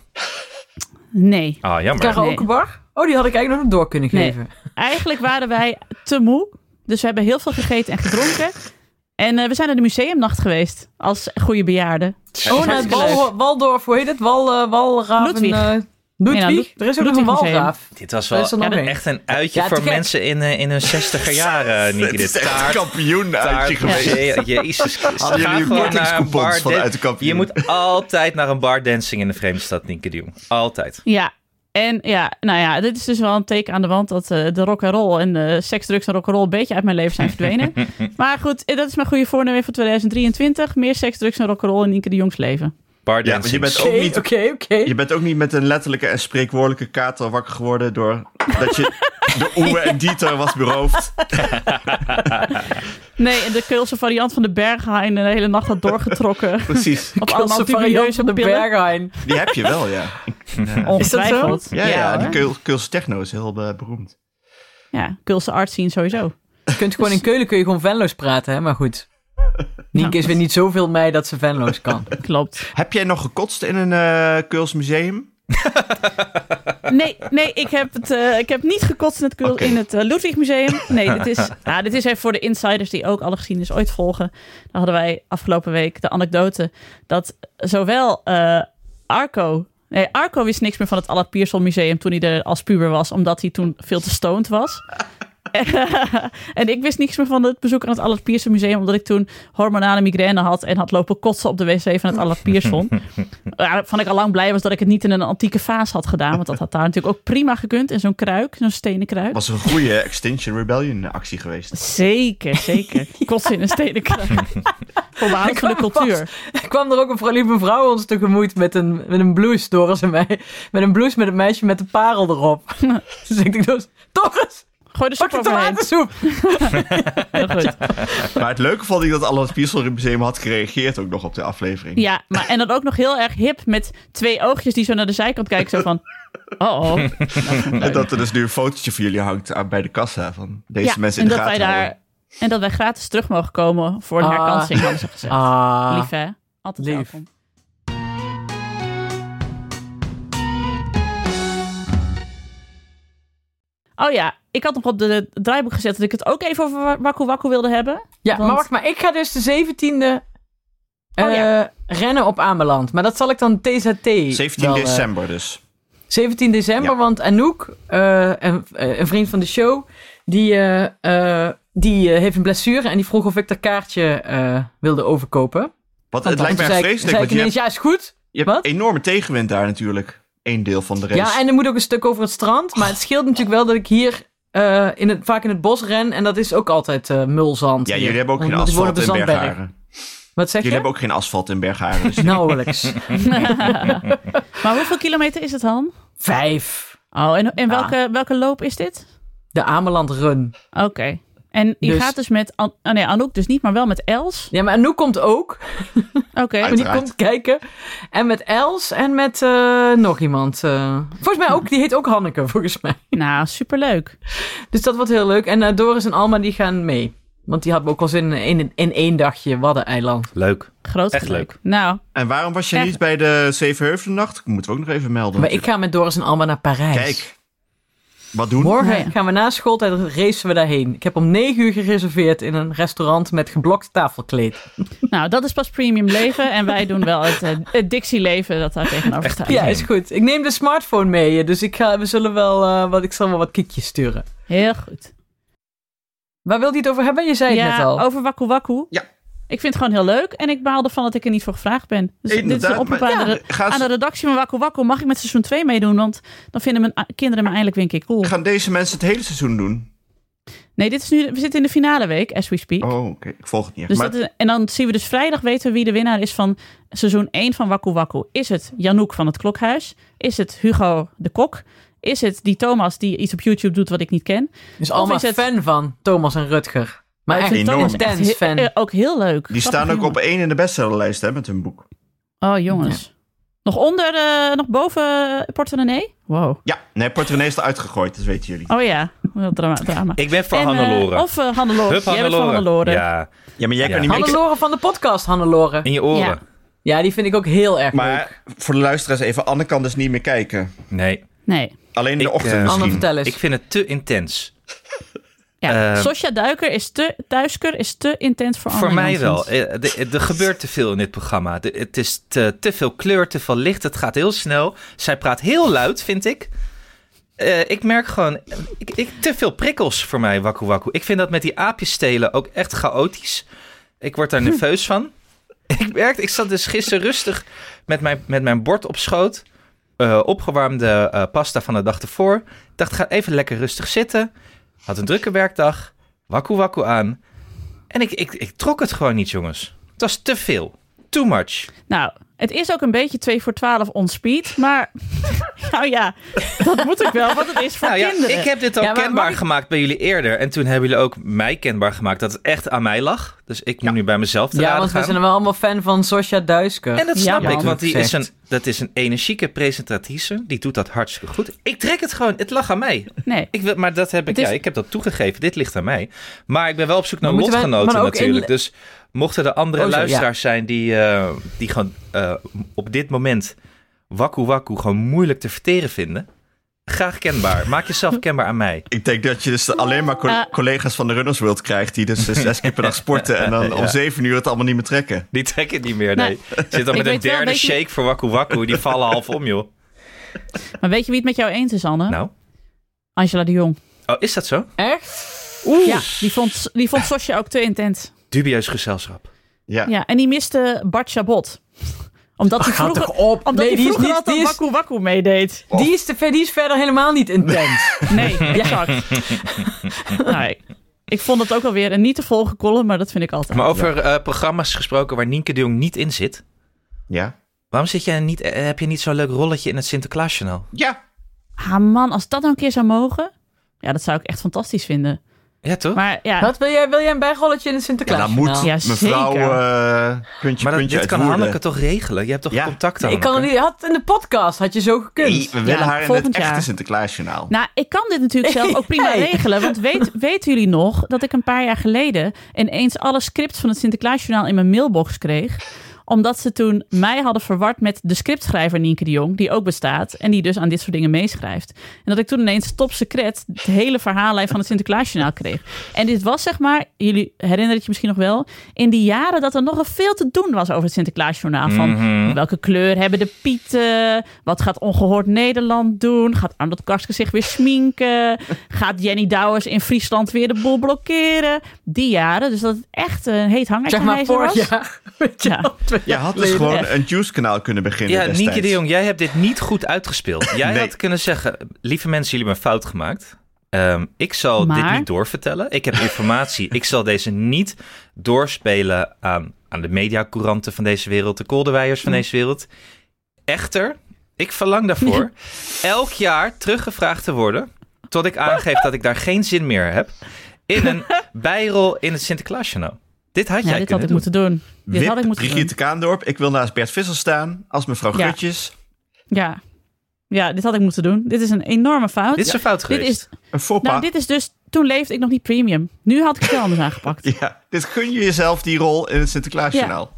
Nee. Ah, jammer. Karaokebar? Oh, die had ik eigenlijk nog door kunnen Nee. geven. <laughs> Eigenlijk waren wij te moe. Dus we hebben heel veel gegeten en gedronken. En eh, we zijn naar de museumnacht geweest. Als goede bejaarden. Oh, naar het Wal, Waldorf, hoe heet het? Wal, uh, Walraven... Ludwig. eh, Ludwig? Ja, Lu- er is ook nog een walraaf. Dit was is wel één. echt een uitje Ja, voor gek. mensen in, eh, in hun <laughs> zestiger jaren, is Dit echt taart, een kampioen uitje geweest. ja, Jezus <laughs> Christus. Hadden Ga jullie gewoon naar een kortingscoupons bar vanuit de kampioen? Je moet altijd naar een bar dancing in de vreemde stad, Nicky de Jong. Altijd. Ja. En ja, nou ja, dit is dus wel een teken aan de wand dat eh, de rock and roll en de seks, drugs en rock and roll een beetje uit mijn leven zijn verdwenen. <laughs> maar goed, eh, dat is mijn goede voornemen voor 2023. Meer seks, drugs en rock and roll in Nienke de Jongs leven. Bar Ja, want je bent ook niet... oké, oké. Je bent ook niet met een letterlijke en spreekwoordelijke kater wakker geworden door dat je <laughs> de Oewe en Dieter was beroofd. <laughs> Nee, en de Keulse variant van de Berghain de hele nacht had doorgetrokken. Precies. Op Kulse variant van de pillen. Berghain. Die heb je wel, ja. <laughs> Ongetwijfeld. Ja, ja, die hoor. Keul, Keulse techno is heel eh, beroemd. Ja, Keulse art scene sowieso. Je kunt gewoon in Keulen kun je gewoon Venlo's praten, hè? maar goed. <laughs> Nienke is weer niet zoveel mij dat ze Venlo's kan. Klopt. Heb jij nog gekotst in een eh Keuls museum? <laughs> Nee, nee ik, heb het, eh, ik heb niet gekotst in het, Oké. in het eh, Ludwig Museum. Nee, dit is, ja, <laughs> dit is even voor de insiders die ook alle geschiedenis ooit volgen. Dan hadden wij afgelopen week de anekdote dat zowel eh, Arco... Nee, Arco wist niks meer van het Allard Pierson Museum toen hij er als puber was, omdat hij toen veel te stoned was. En ik wist niks meer van het bezoek aan het Allard Pierson Museum, omdat ik toen hormonale migraine had en had lopen kotsen op de wc van het Allard Pierson. <laughs> waarvan ik al lang blij was dat ik het niet in een antieke vaas had gedaan, want dat had daar natuurlijk ook prima gekund. In zo'n kruik, zo'n stenen kruik. Was een goede Extinction Rebellion actie geweest. Zeker, zeker. <laughs> Kotsen in een stenen kruik. <laughs> Van de cultuur. Er kwam er ook een lieve mevrouw ons tegemoet met een, met een blouse, Doris en mij. Met een blouse met een meisje met een parel erop. dus ik dacht, Doris, Gooi de pak soep de tomatensoep. <laughs> Heel goed. Maar het leuke vond ik dat Allard Piersel Museum had gereageerd ook nog op de aflevering. Ja, maar en dan ook nog heel erg hip met twee oogjes die zo naar de zijkant kijken. Zo van, oh oh. <laughs> En dat er dus nu een fotootje van jullie hangt aan- bij de kassa van deze Ja, mensen en in de dat wij daar. En dat wij gratis terug mogen komen voor een Ah. herkansing, hadden ze gezegd. Ah, Lief hè? Altijd Lief. welkom. Oh ja, ik had nog op de draaiboek gezet dat ik het ook even over Wakku Wakku wilde hebben. ja, want- maar wacht maar. Ik ga dus de 17e Oh, eh, ja. rennen op Ameland. Maar dat zal ik dan TZT 17 wel, eh, december dus. 17 december, Ja. want Anouk, eh, een, een vriend van de show, die, eh, eh, die eh, heeft een blessure en die vroeg of ik dat kaartje eh, wilde overkopen. Want het lijkt mij vreselijk, zei want ik je hebt, ja, is goed. je hebt Wat? enorme tegenwind daar natuurlijk. Eén deel van de race. Ja, en er moet ook een stuk over het strand. Maar het scheelt natuurlijk wel dat ik hier eh, in het, vaak in het bos ren. En dat is ook altijd eh, mulzand. Ja, hier. jullie hebben ook geen asfalt de in. Bergharen. Wat zeg Jullie je? hebben ook geen asfalt in Bergharen. Dus <laughs> Nauwelijks. <laughs> <laughs> maar hoeveel kilometer is het dan? Vijf. Oh, en, en Ja. welke, welke loop is dit? De Ameland Run. Oké. En je Dus- gaat dus met, An oh nee, Anouk dus niet, maar wel met Els. Ja, maar Anouk komt ook. <laughs> Oké. Die Uiteraard. komt kijken. En met Els en met eh, nog iemand. eh. volgens mij ook. Die heet ook Hanneke, <laughs> volgens mij. Nou, superleuk. Dus dat wordt heel leuk. En eh, Doris en Alma die gaan mee. Want die hadden ook wel zin in, in, in één dagje Waddeneiland. Leuk. Groot Echt leuk. Nou, En waarom was je Echt. niet bij de Zevenheuvelennacht? Moeten we ook nog even melden. Maar ik ga met Doris en Alma naar Parijs. Kijk, wat doen? Morgen Ja. gaan we na schooltijd racen we daarheen. Ik heb om 9 uur gereserveerd in een restaurant met geblokt tafelkleed. <laughs> nou, dat is pas premium leven. En wij doen wel het, eh, het Dixie leven dat daar tegenover staat. Ja, is goed. Ik neem de smartphone mee, dus ik, ga, we zullen wel, eh, wat, ik zal wel wat kiekjes sturen. Heel goed. Waar wil je het over hebben? Je zei het net Ja, al. over Wakku Wakku. Ja. Ik vind het gewoon heel leuk. En ik baal ervan dat ik er niet voor gevraagd ben. Dus dit is een oproep maar- aan, ja, de, aan redactie van Wakku Wakku. Mag ik met seizoen 2 meedoen? Want dan vinden mijn a- kinderen me eindelijk weer een keer cool. Gaan deze mensen het hele seizoen doen? Nee, dit is nu, we zitten in de finale week, as we speak. Oh, oké. Ik volg het niet. Dus maar dat is, en dan zien we dus vrijdag weten we wie de winnaar is van seizoen 1 van Wakku Wakku. Is het Janouk van het Klokhuis? Is het Hugo de Kok? Is het die Thomas die iets op YouTube doet wat ik niet ken? Dus allemaal is het- fan van Thomas en Rutger. Maar ik echt vind enorm. He- fan. eh, ook heel leuk. die staan ook op één in de bestsellerlijst hè, met hun boek. Oh jongens. Nog onder, eh, nog boven uh, Portemonnee? Wow. Ja, nee, Portemonnee is eruit gegooid, dat weten jullie. Oh ja, wat drama. drama. Ik ben eh, Hannelore. Of uh, Hannelore. Hup, Jij bent van Hannelore. Ja, Ja, maar jij Ja. kan niet meer... Hannelore van de podcast, Hannelore. in je oren. Ja. Ja, die vind ik ook heel erg leuk. Maar voor de luisteraars even, Anne kan dus niet meer kijken. Nee, Nee. Alleen in de Ik, ochtend eh, Anne, misschien. vertel eens. ik vind het te intens. Ja. Eh, Sosja Duiker is te, Duisker is te intens voor Voor mij wel. Janssens. Eh, Er gebeurt te veel in dit programma. De- Het is te, te veel kleur, te veel licht. Het gaat heel snel. Zij praat heel luid, vind ik. Eh, ik merk gewoon ik, ik, te veel prikkels voor mij, Waku Waku. Ik vind dat met die aapjes stelen ook echt chaotisch. Ik word daar nerveus van. <laughs> Ik merk, ik zat dus gisteren rustig met mijn, met mijn bord op schoot. eh, opgewarmde pasta van de dag ervoor. Ik dacht, ga even lekker rustig zitten. Had een drukke werkdag. Waku Waku aan. En ik, ik, ik trok het gewoon niet, jongens. Het was te veel. Too much. Nou, het is ook een beetje 2 voor 12 on speed. Maar <laughs> nou ja, dat moet ik wel, want het is voor Nou ja, kinderen. ik heb dit al Ja, kenbaar ik- gemaakt bij jullie eerder. En toen hebben jullie ook mij kenbaar gemaakt dat het echt aan mij lag. Dus ik moet nu bij mezelf te ja, raden want we zijn wel allemaal fan van Sosja Duisker. En dat snap ik, want die is een, dat is een energieke presentatrice. Die doet dat hartstikke goed. Ik trek het gewoon. Het lag aan mij. Nee, Ik wil, maar dat heb ik, is- ja, ik heb dat toegegeven. Dit ligt aan mij. Maar ik ben wel op zoek naar Maar wij- in- natuurlijk. Dus mochten er andere Oh, zo, ja. luisteraars zijn die, eh, die gewoon eh, op dit moment Waku Waku gewoon moeilijk te verteren vinden. Graag kenbaar. Maak jezelf kenbaar aan mij. Ik denk dat je dus alleen maar co- Eh. collega's van de Runners World krijgt... die dus zes keer per dag sporten en dan <laughs> om zeven uur het allemaal niet meer trekken. Die trekken het niet meer, Nee. nee. Zit dan met een derde shake voor Waku Waku. Die vallen half om, joh. maar weet je wie het met jou eens is, Anne? Nou. Angela de Jong. Oh, is dat zo? Echt? Ja, die vond, die vond Sosja ook te intens. Dubieus gezelschap. Ja. Ja, en die miste Bart Chabot. Omdat hij Ga vroeger, op. omdat nee, hij die is vroeger niet... altijd Die is, Waku Waku meedeed. die, is te, ver- die is verder helemaal niet intens. <laughs> Nee, exact. <laughs> ik, ik vond het ook alweer een niet te volgen column, maar dat vind ik altijd. Maar over eh, programma's gesproken waar Nienke de Jong niet in zit. Ja. Waarom zit jij niet, eh, heb je niet zo'n leuk rolletje in het Sinterklaasjournaal? Ja. Ah man, als dat nou een keer zou mogen. Ja, dat zou ik echt fantastisch vinden. Ja, toch? Maar ja, Wat, wil jij, wil jij een bijrolletje in het Ja, Sinterklaas? dat moet Ja, mevrouw zeker. eh puntje, maar dat, puntje dit kan. Hanneke toch regelen? Je hebt toch Ja. contact aan ik kan het niet... Had in de podcast had je zo gekund. Nee, we willen Ja, haar in het echte. Sinterklaasjournaal. Nou, ik kan dit natuurlijk zelf <laughs> ook prima Hey. regelen. Want weet, weten jullie nog dat ik een paar jaar geleden ineens alle scripts van het Sinterklaasjournaal in mijn mailbox kreeg? Omdat ze toen mij hadden verward met de scriptschrijver Nienke de Jong, die ook bestaat en die dus aan dit soort dingen meeschrijft. En dat ik toen ineens top secret het hele verhaallijn van het Sinterklaasjournaal kreeg. En dit was zeg maar, jullie herinneren het je misschien nog wel, in die jaren dat er nogal veel te doen was over het Sinterklaasjournaal. Van Mhm. welke kleur hebben de pieten? Wat gaat ongehoord Nederland doen? Gaat Arnold Karske zich weer sminken? Gaat Jenny Douwers in Friesland weer de boel blokkeren? Die jaren, dus dat het echt een heet hangertje Zeg maar vorig was. jaar. <laughs> Ja. <laughs> Je had dus gewoon een Juice-kanaal kunnen beginnen Ja, destijds. Nienke de Jong, jij hebt dit niet goed uitgespeeld. Jij Nee. had kunnen zeggen, lieve mensen, jullie hebben een fout gemaakt. Ehm, ik zal dit niet doorvertellen. Ik heb informatie. ik zal deze niet doorspelen aan, aan de mediacouranten van deze wereld, de kolderwijers van deze wereld. Echter, ik verlang daarvoor <laughs> elk jaar teruggevraagd te worden, tot ik aangeef dat ik daar geen zin meer heb, in een <laughs> bijrol in het Sinterklaasjournaal. Dit had Ja, jij dit had kunnen ik doen. moeten doen. Dit Wip, had ik moeten Brigitte Kaandorp. Ik wil naast Bert Visser staan als mevrouw Ja. Grutjes. doen. Ja. ja, dit had ik moeten doen. Dit is een enorme fout. Dit is een fout Dit geweest. is, Een nou, dit is dus, toen leefde ik nog niet premium. Nu had ik het wel anders <laughs> aangepakt. Ja, dit gun je jezelf die rol in het Sinterklaasjournaal.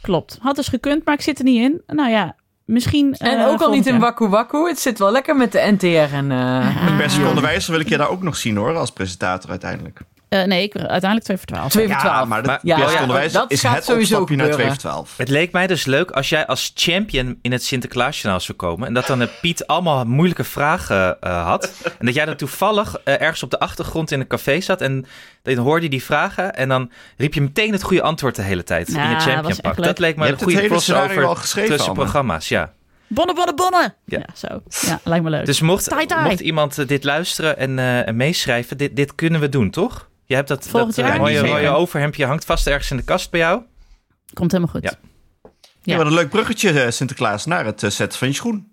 Klopt. Had dus gekund, maar ik zit er niet in. Nou ja, misschien... En eh, ook al niet in. Waku Waku. Het zit wel lekker met de NTR en... eh Ah. Met Per seconde wijzer wil ik je daar ook nog zien hoor, als presentator uiteindelijk. Eh, nee, ik uiteindelijk 2 voor 12. 2 voor Ja, 12. maar Maar- dat ja, best ja, onderwijs dat is gaat het sowieso opstapje naar 2 gebeuren. voor 12. Het leek mij dus leuk als jij als champion in het Sinterklaasjournaal zou komen. En dat dan eh, Piet allemaal moeilijke vragen eh, had. En dat jij dan toevallig ergens op de achtergrond in een café zat. En dan hoorde je die vragen. En dan riep je meteen het goede antwoord de hele tijd Ja, in je was champion pak. Dat leek me Je een het goede crossover al geschreven, tussen programma's. Ja. Bonnen, bonnen, bonnen! Ja. Ja, zo. Ja, lijkt me leuk. Dus mocht, Tai tai. mocht iemand dit luisteren en, eh, en meeschrijven, dit, dit kunnen we doen, toch? Je hebt dat, Volgend dat eh, mooie, Ja, mooie overhemdje hangt vast ergens in de kast bij jou. Komt helemaal goed. Ja. Ja. Ja, wat een leuk bruggetje, eh, Sinterklaas, naar het eh, zetten van je schoen.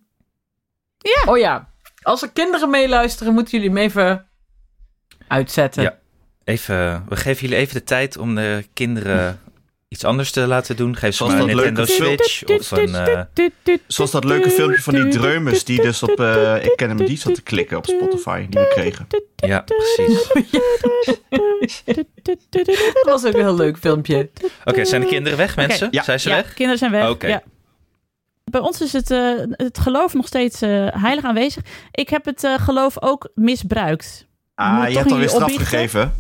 Oh ja, als er kinderen meeluisteren, moeten jullie hem even uitzetten. Ja. Even, we geven jullie even de tijd om de kinderen iets anders te laten doen. Geef ze Zoals maar een dat Nintendo leuke Switch of een... eh, Zoals dat leuke filmpje van die dreumes die dus op eh, Ik Ken Hem Die zat te klikken op Spotify, die we kregen. ja, precies. Dat was ook een heel leuk filmpje. Oké, zijn de kinderen weg, mensen? Ja. Zijn ze ja, weg? kinderen zijn weg. Oké. Ja. Bij ons is het, eh, het geloof nog steeds eh, heilig aanwezig. Ik heb het eh, geloof ook misbruikt. Ah, je hebt alweer straf gegeven.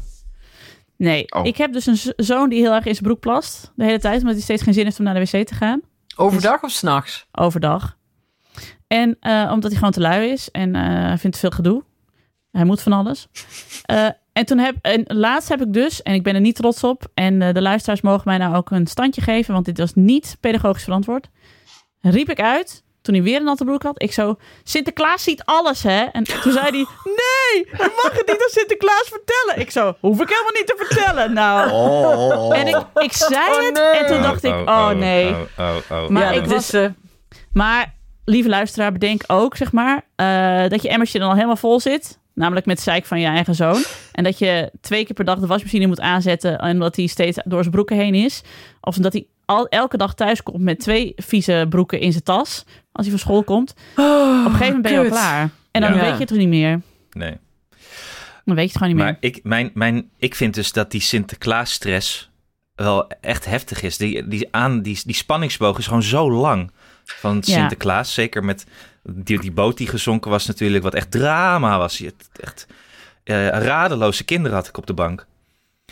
Nee, Oh. ik heb dus een zoon die heel erg in zijn broek plast. De hele tijd, omdat hij steeds geen zin heeft om naar de wc te gaan. Overdag of s'nachts? Overdag. En eh, omdat hij gewoon te lui is en eh, hij vindt veel gedoe. Hij moet van alles. <laughs> Eh, en toen heb, en laatst heb ik dus, en ik ben er niet trots op, en eh, de luisteraars mogen mij nou ook een standje geven, want dit was niet pedagogisch verantwoord. Riep ik uit, toen hij weer een natte broek had, ik zo, Sinterklaas ziet alles, hè? En toen zei hij, <laughs> nee, je mag het niet aan Sinterklaas vertellen. Ik zo, hoef ik helemaal niet te vertellen. Nou, Oh. en ik, ik zei Oh, het, nee. en toen dacht ik, oh nee. Oh, oh, oh. Maar ik was- eh, Maar, lieve luisteraar, bedenk ook, zeg maar, eh, dat je emmertje dan al helemaal vol zit. Namelijk met zeik van je eigen zoon. En dat je twee keer per dag de wasmachine moet aanzetten. En dat hij steeds door zijn broeken heen is. Of dat hij al, elke dag thuis komt met twee vieze broeken in zijn tas. Als hij van school komt. Op een gegeven moment ben je al klaar. En dan Ja. weet je het toch niet meer. Nee. Dan weet je het gewoon niet Maar meer. ik, mijn, mijn, ik vind dus dat die Sinterklaas-stress wel echt heftig is. Die, die, aan, die, die spanningsboog is gewoon zo lang van Ja. Sinterklaas. Zeker met die, die boot die gezonken was natuurlijk, wat echt drama was. Je echt eh, radeloze kinderen had ik op de bank.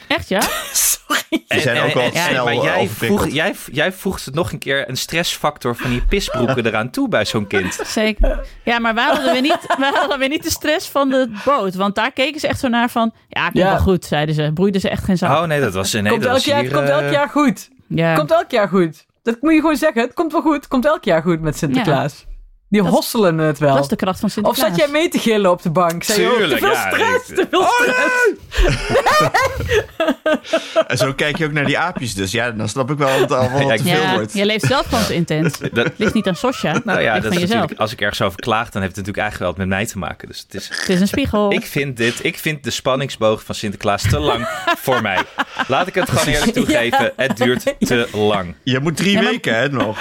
Echt, ja? <laughs> Sorry. Zijn ook wel ja, snel maar jij, overprikkeld. voeg, jij, jij voegt nog een keer een stressfactor van die pisbroeken <laughs> eraan toe bij zo'n kind. Zeker. Ja, maar wij hadden weer niet, wij hadden weer niet de stress van de boot. Want daar keken ze echt zo naar van... Ja, komt Ja. wel goed, zeiden ze. Broeiden ze echt geen zak. Oh nee, dat was... Nee, komt dat elk was jaar, hier, komt elk jaar goed. ja. Komt elk jaar goed. Dat moet je gewoon zeggen. Het komt wel goed. Het komt elk jaar goed met Sinterklaas. Die Dat hosselen het wel. Dat is de kracht van Of Sinterklaas. zat jij mee te gillen op de bank? Zei je ook, te Tuurlijk, veel ja, stress, ik- te veel stress. <laughs> <laughs> En zo kijk je ook naar die aapjes dus. Ja, dan snap ik wel dat het <laughs> allemaal Ja, te veel Ja, wordt. je leeft zelf gewoon te intens. <laughs> Dat, Ligt niet aan Sosja. nou ja, dat is als ik ergens over klaag, dan heeft het natuurlijk eigenlijk wel wat met mij te maken. Dus het is, Het is een spiegel. ik vind dit, ik vind de spanningsboog van Sinterklaas te lang voor mij. Laat ik het gewoon eerlijk toegeven. Het duurt te lang. Je moet drie Ja, maar- weken, hè, nog.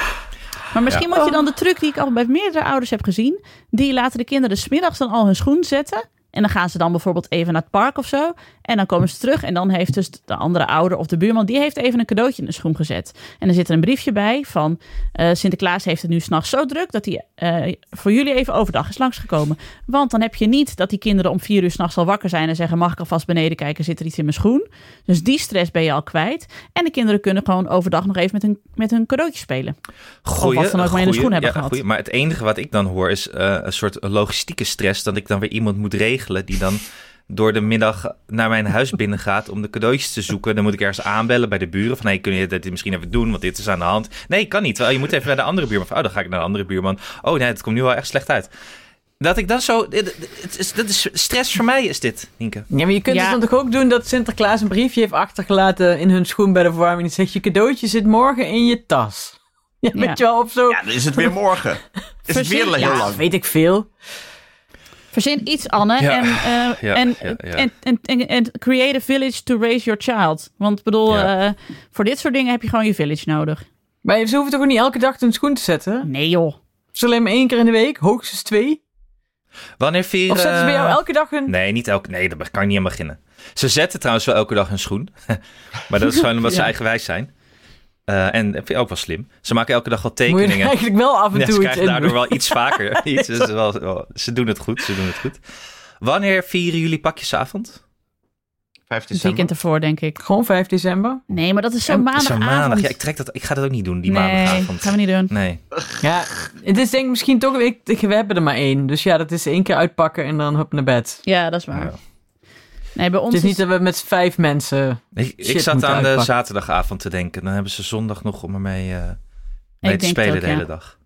Maar misschien moet je dan de truc die ik al bij meerdere ouders heb gezien. Die laten de kinderen smiddags dan al hun schoen zetten. En dan gaan ze dan bijvoorbeeld even naar het park of zo. En dan komen ze terug. En dan heeft dus de andere ouder of de buurman... die heeft even een cadeautje in de schoen gezet. En er zit er een briefje bij van... eh, Sinterklaas heeft het nu s'nachts zo druk... dat hij eh, voor jullie even overdag is langsgekomen. Want dan heb je niet dat die kinderen om vier uur s'nachts al wakker zijn... en zeggen, mag ik alvast beneden kijken, zit er iets in mijn schoen? Dus die stress ben je al kwijt. En de kinderen kunnen gewoon overdag nog even met hun, met hun cadeautje spelen. Goeie, wat dan ook maar in de schoen hebben ja, gehad. goeie. Maar het enige wat ik dan hoor is eh, een soort logistieke stress. Dat ik dan weer iemand moet regelen die dan door de middag naar mijn huis binnen gaat om de cadeautjes te zoeken. Dan moet ik ergens aanbellen bij de buren van hey, kun je dit misschien even doen, want dit is aan de hand. Nee, kan niet. Wel, je moet even bij de andere buurman. Van, oh, dan ga ik naar de andere buurman. Oh nee, het komt nu wel echt slecht uit. Dat ik dan zo... Het is, dat is stress voor mij is dit, Nienke. Ja, maar je kunt Ja. het dan toch ook doen dat Sinterklaas een briefje heeft achtergelaten in hun schoen bij de verwarming. Die zegt, je cadeautje zit morgen in je tas. Ja, <laughs> Ja. weet je wel, op zo... Ja, dan is het weer morgen. <laughs> Is het weer heel Ja, lang. weet ik veel. Verzin iets, Anne. En, eh, en. En, en, create a village to raise your child. Want ik bedoel, Ja. eh, voor dit soort dingen heb je gewoon je village nodig. Maar ze hoeven toch ook niet elke dag hun schoen te zetten? Nee joh. Het alleen maar één keer in de week? Hoogstens twee? Wanneer vieren... Of zetten ze bij jou elke dag hun... Nee, niet elke. Nee, daar kan ik niet aan beginnen. Ze zetten trouwens wel elke dag een schoen. <laughs> maar dat is gewoon omdat ze eigenwijs zijn. Eh, en dat vind ik ook wel slim. Ze maken elke dag wel Moet je tekeningen. eigenlijk wel af en Ja, toe ze iets krijgen in daardoor wel iets <laughs> vaker. iets, dus wel, wel- ze doen het goed, ze doen het goed. Wanneer vieren jullie pakjesavond? 5 Het december. weekend ervoor, denk ik. Gewoon 5 december. Nee, maar dat is zo Zo'n maandagavond. maandag. Ja, ik, trek dat, ik ga dat ook niet doen, die nee, maandagavond. gaan we niet doen. Nee. Ja, het is denk ik misschien toch... Ik, we hebben er maar één. Dus ja, dat is één keer uitpakken en dan hup naar bed. Ja, dat is waar. Ja. Nee, bij ons Het is niet dat we met vijf mensen... Ik, ik zat aan de zaterdagavond te denken. Dan hebben ze zondag nog om ermee eh mee te spelen het ook, de ja. hele dag.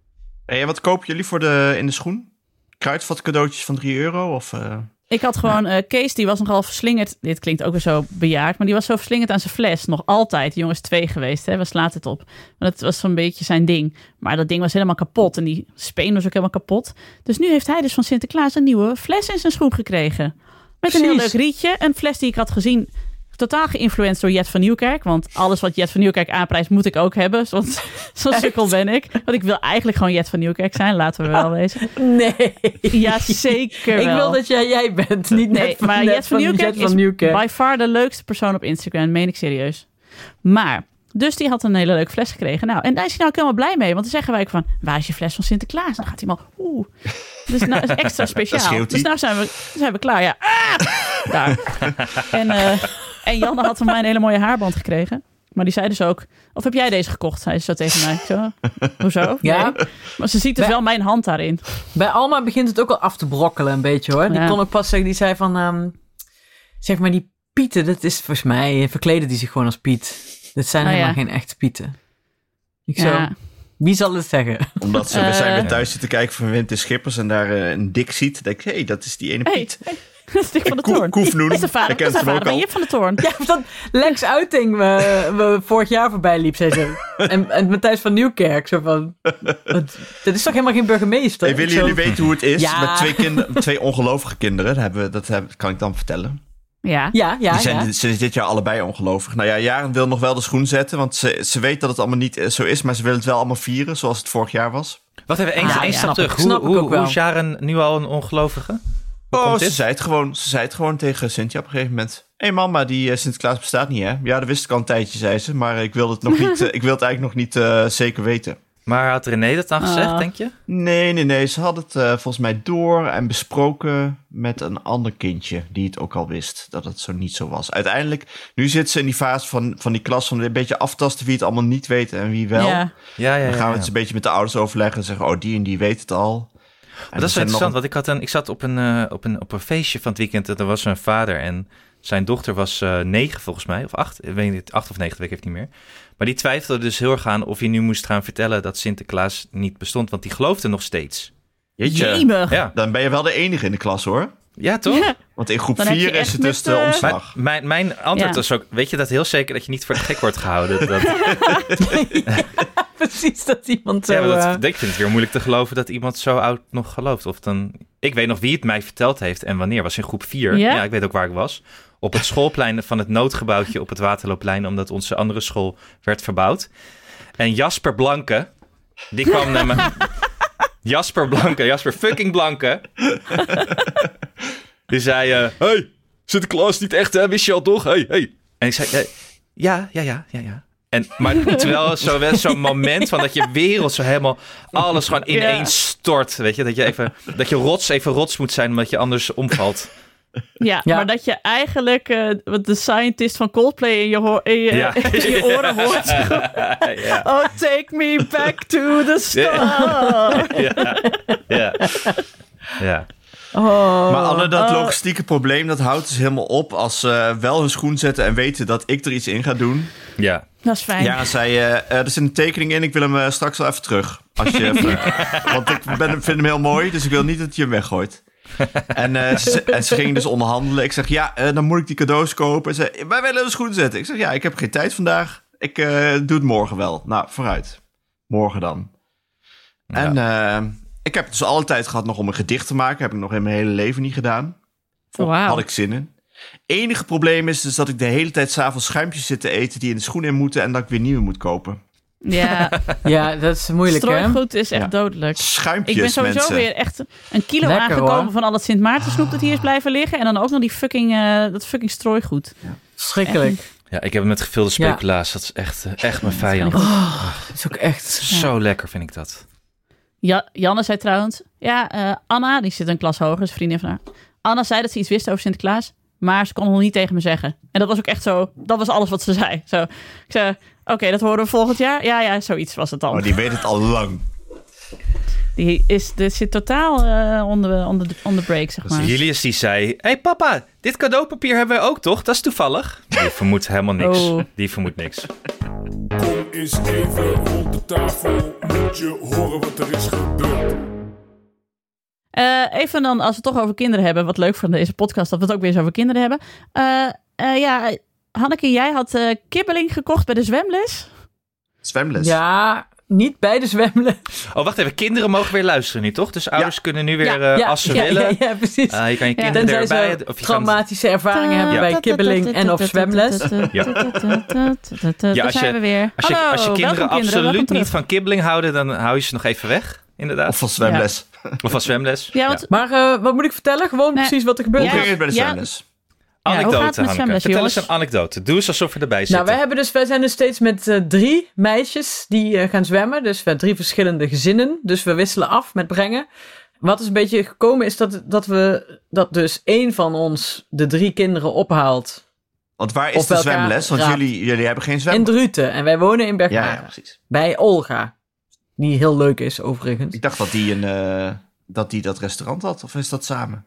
Hey, en wat kopen jullie voor de, in de schoen? Kruidvat cadeautjes van 3 euro? Of, eh, Ik had gewoon, eh, Kees die was nogal verslingerd. Dit klinkt ook weer zo bejaard, maar die was zo verslingerd aan zijn fles. Nog altijd, die jongen is twee geweest, hè? we slaat het op. Maar dat was zo'n beetje zijn ding. Maar dat ding was helemaal kapot en die speen was ook helemaal kapot. Dus nu heeft hij dus van Sinterklaas een nieuwe fles in zijn schoen gekregen. Met een heel leuk rietje. Een fles die ik had gezien, totaal geïnfluenced door Jet van Nieuwkerk. Want alles wat Jet van Nieuwkerk aanprijst, moet ik ook hebben. Want <laughs> zo'n sukkel ben ik. Want ik wil eigenlijk gewoon Jet van Nieuwkerk zijn, laten we wel wezen. Nee. Ja, zeker Ik wel. wil dat jij jij bent, niet Nee, net van, maar net Jet van Nieuwkerk Jet van is Nieuwkerk. by far de leukste persoon op Instagram, meen ik serieus. Maar, dus die had een hele leuke fles gekregen. Nou, en daar is hij nou ook helemaal blij mee. Want dan zeggen wij ook van, waar is je fles van Sinterklaas? Dan gaat hij maar, oeh. Dus nou, is extra <laughs> speciaal. Dus hij. nou zijn we, zijn we klaar. Ja, ah! daar. <laughs> En, eh, en Janne had van mij een hele mooie haarband gekregen. Maar die zei dus ook, of heb jij deze gekocht? Zei ze zo tegen mij. Ik zo, hoezo? Ja. Nee. Maar ze ziet dus wel mijn hand daarin. Bij Alma begint het ook al af te brokkelen een beetje hoor. Die Ja. kon ook pas zeggen, die zei van, ehm, zeg maar die Pieten, dat is volgens mij, eh, verkleden die zich gewoon als Piet. Dat zijn Oh, helemaal ja. geen echte Pieten. Ik Ja. zo, wie zal het zeggen? omdat ze, we Eh. zijn weer thuis zitten kijken van Winter Schippers en daar eh, een dik ziet. Dan denk ik, hé, hey, dat is die ene Piet. hey, <laughs> dat is Dick van de Toorn. Koefnoen. Dat is de vader, Hij dat is de vader van al. Jip van de Toorn. Ja, dat Lex Uiting we, we vorig jaar voorbij liep, zei ze. <laughs> En, en Matthijs van Nieuwkerk, zo van, wat- dat is toch helemaal geen burgemeester? Hey, willen zo, jullie weten hoe het is Ja. met twee, kinder, twee ongelovige kinderen? Dat, hebben, we- dat heb- kan ik dan vertellen. Ja. Ja, ja, Die zijn ja. dit- jaar allebei ongelovig. Nou ja, Jaren wil nog wel de schoen zetten, want ze, ze weet dat het allemaal niet eh, zo is, maar ze wil het wel allemaal vieren, zoals het vorig jaar was. Wat hebben we één, Ah, ja, stap terug? ik. Hoe, Snap ik hoe, ook wel. hoe is Jaren nu al een ongelovige? Hoe Oh, komt ze zei, het gewoon, ze zei het gewoon tegen Cynthia op een gegeven moment. Hé hey mama, die eh, Sinterklaas bestaat niet hè? Ja, dat wist ik al een tijdje, zei ze. Maar ik wil het, nog <laughs> niet, eh, ik wil het eigenlijk nog niet zeker weten. Maar had René dat dan gezegd, Ah. denk je? Nee, nee, nee. Ze had het eh, volgens mij door en besproken met een ander kindje die het ook al wist dat het zo niet zo was. Uiteindelijk, nu zit ze in die fase van, van die klas van een beetje aftasten wie het allemaal niet weet en wie wel. Ja. Ja, ja. Dan gaan we ja. het eens een beetje met de ouders overleggen en zeggen, oh, die en die weet het al. En Maar dat is wel zijn interessant, want ik, had een, ik zat op een, eh, op, een, op een feestje van het weekend. en Er was een vader en zijn dochter was eh, negen volgens mij, of acht. Ik weet niet, acht of negen, weet ik even niet meer. Maar die twijfelde dus heel erg aan of je nu moest gaan vertellen dat Sinterklaas niet bestond. Want die geloofde nog steeds. Jeetje, Jemig. Ja, dan ben je wel de enige in de klas hoor. ja toch? Ja. Want in groep Dan heb je 4 is het dus de eh, Maar omslag. mijn, mijn antwoord Ja. was ook, weet je dat heel zeker dat je niet voor de gek wordt gehouden? Dat, <laughs> Precies, dat iemand zo... ja, maar dat, eh, ik vind het weer moeilijk te geloven dat iemand zo oud nog gelooft. Of dan, ik weet nog wie het mij verteld heeft en wanneer. Was in groep 4. Ja? Ja, ik weet ook waar ik was. Op het schoolplein van het noodgebouwtje op het Waterloopplein, omdat onze andere school werd verbouwd. En Jasper Blanke, die kwam naar me. <laughs> Jasper Blanke, Jasper fucking Blanke. <laughs> die zei: eh, Hey, Sinterklaas niet echt, hè? Wist je al toch? Hey, hey. En ik zei: eh, Ja, ja, ja, ja, ja. En, maar terwijl zo wel zo'n moment van dat je wereld zo helemaal alles gewoon ineens stort. Weet je, dat je even, dat je rots even rots moet zijn omdat je anders omvalt. Ja, Ja. maar dat je eigenlijk eh, wat de scientist van Coldplay in je, hoor- in je, Ja. <laughs> in je oren hoort. <laughs> ja, Oh, take me back to the star. <laughs> ja, ja. ja. oh. Maar Anne, dat Oh. logistieke probleem, dat houdt dus helemaal op als ze wel hun schoen zetten en weten dat ik er iets in ga doen. ja. Dat is fijn. Ja, zei eh, er zit een tekening in, ik wil hem eh, straks wel even terug. Als je even, want ik ben, vind hem heel mooi, dus ik wil niet dat je hem weggooit. <laughs> En, eh, ze, en ze gingen dus onderhandelen. Ik zeg, ja, eh, dan moet ik die cadeaus kopen. Ze wij willen een schoen zetten. Ik zeg, ja, ik heb geen tijd vandaag. Ik eh, doe het morgen wel. Nou, vooruit. Morgen dan. En eh, ik heb dus alle tijd gehad nog om een gedicht te maken. Heb ik nog in mijn hele leven niet gedaan. Voor, Wauw. Had ik zin in. Enige probleem is dus dat ik de hele tijd s'avonds schuimpjes zit te eten die in de schoen in moeten en dat ik weer nieuwe moet kopen. Ja, <laughs> Ja, dat is moeilijk, hè? strooigoed is echt Ja. dodelijk. Schuimpjes, Ik ben sowieso mensen. weer echt een kilo Lekker, aangekomen hoor. van al dat Sint Maarten snoep dat hier is blijven liggen. En dan ook nog die fucking, eh, dat fucking strooigoed. Schrikkelijk. ja, ik heb het met gevulde speculaas. Dat is echt, eh, echt mijn vijand. Oh, dat is ook echt... Zo lekker vind ik dat. Ja, Janne zei trouwens, ja, eh, Anna, die zit een klas hoger, is vriendin van haar. Anna zei dat ze iets wist over Sinterklaas. maar ze kon het nog niet tegen me zeggen. En dat was ook echt zo, dat was alles wat ze zei. Zo, ik zei, oké, dat horen we volgend jaar. Ja, ja, zoiets was het dan. Oh, die weet het al lang. Die is, dit zit totaal eh onder, onder, onder break, zeg maar. Dus Julius die zei, hé hey, papa, dit cadeaupapier hebben wij ook toch? Dat is toevallig. Die vermoedt helemaal niks. Oh. Die vermoedt niks. Kom eens even rond de tafel, moet je horen wat er is gebeurd. Eh, even dan, als we het toch over kinderen hebben, wat leuk van deze podcast, dat we het ook weer eens over kinderen hebben. Eh, eh, ja, Hanneke, jij had eh, kibbeling gekocht bij de zwemles. Zwemles. Ja, niet bij de zwemles. Oh, wacht even. Kinderen mogen weer luisteren nu, toch? Dus ouders kunnen nu weer, Ja, eh, als ze ja, willen... Ja, ja, precies. eh, je kan je Ja. kinderen Tenzij erbij... Of je traumatische ervaringen hebben bij kibbeling en of zwemles. Ja. Daar als je- zijn we weer. als, je, Hallo, als je kinderen absoluut niet van kibbeling houden, dan hou je ze nog even weg. Inderdaad. Of van zwemles. Of van zwemles. Ja, want Maar eh, wat moet ik vertellen? Gewoon Nee. precies wat er gebeurd Ja. Hoe is. ging het bij de Ja. zwemles? Ja, hoe Anekdote, gaat het met Hanneke. zwemles, Vertel eens een anekdote. Doe eens alsof we erbij zitten. Nou, wij, hebben dus, wij zijn dus steeds met eh, drie meisjes die eh, gaan zwemmen. Dus we hebben drie verschillende gezinnen. Dus we wisselen af met brengen. Wat is een beetje gekomen is dat, dat we dat dus één van ons de drie kinderen ophaalt Want waar is de zwemles? Want jullie, jullie hebben geen in zwem. Druten. En wij wonen in Ja, Bergharen. ja, precies. Bij Olga. Die heel leuk is overigens. Ik dacht dat die, een, eh, dat die dat restaurant had. Of is dat samen?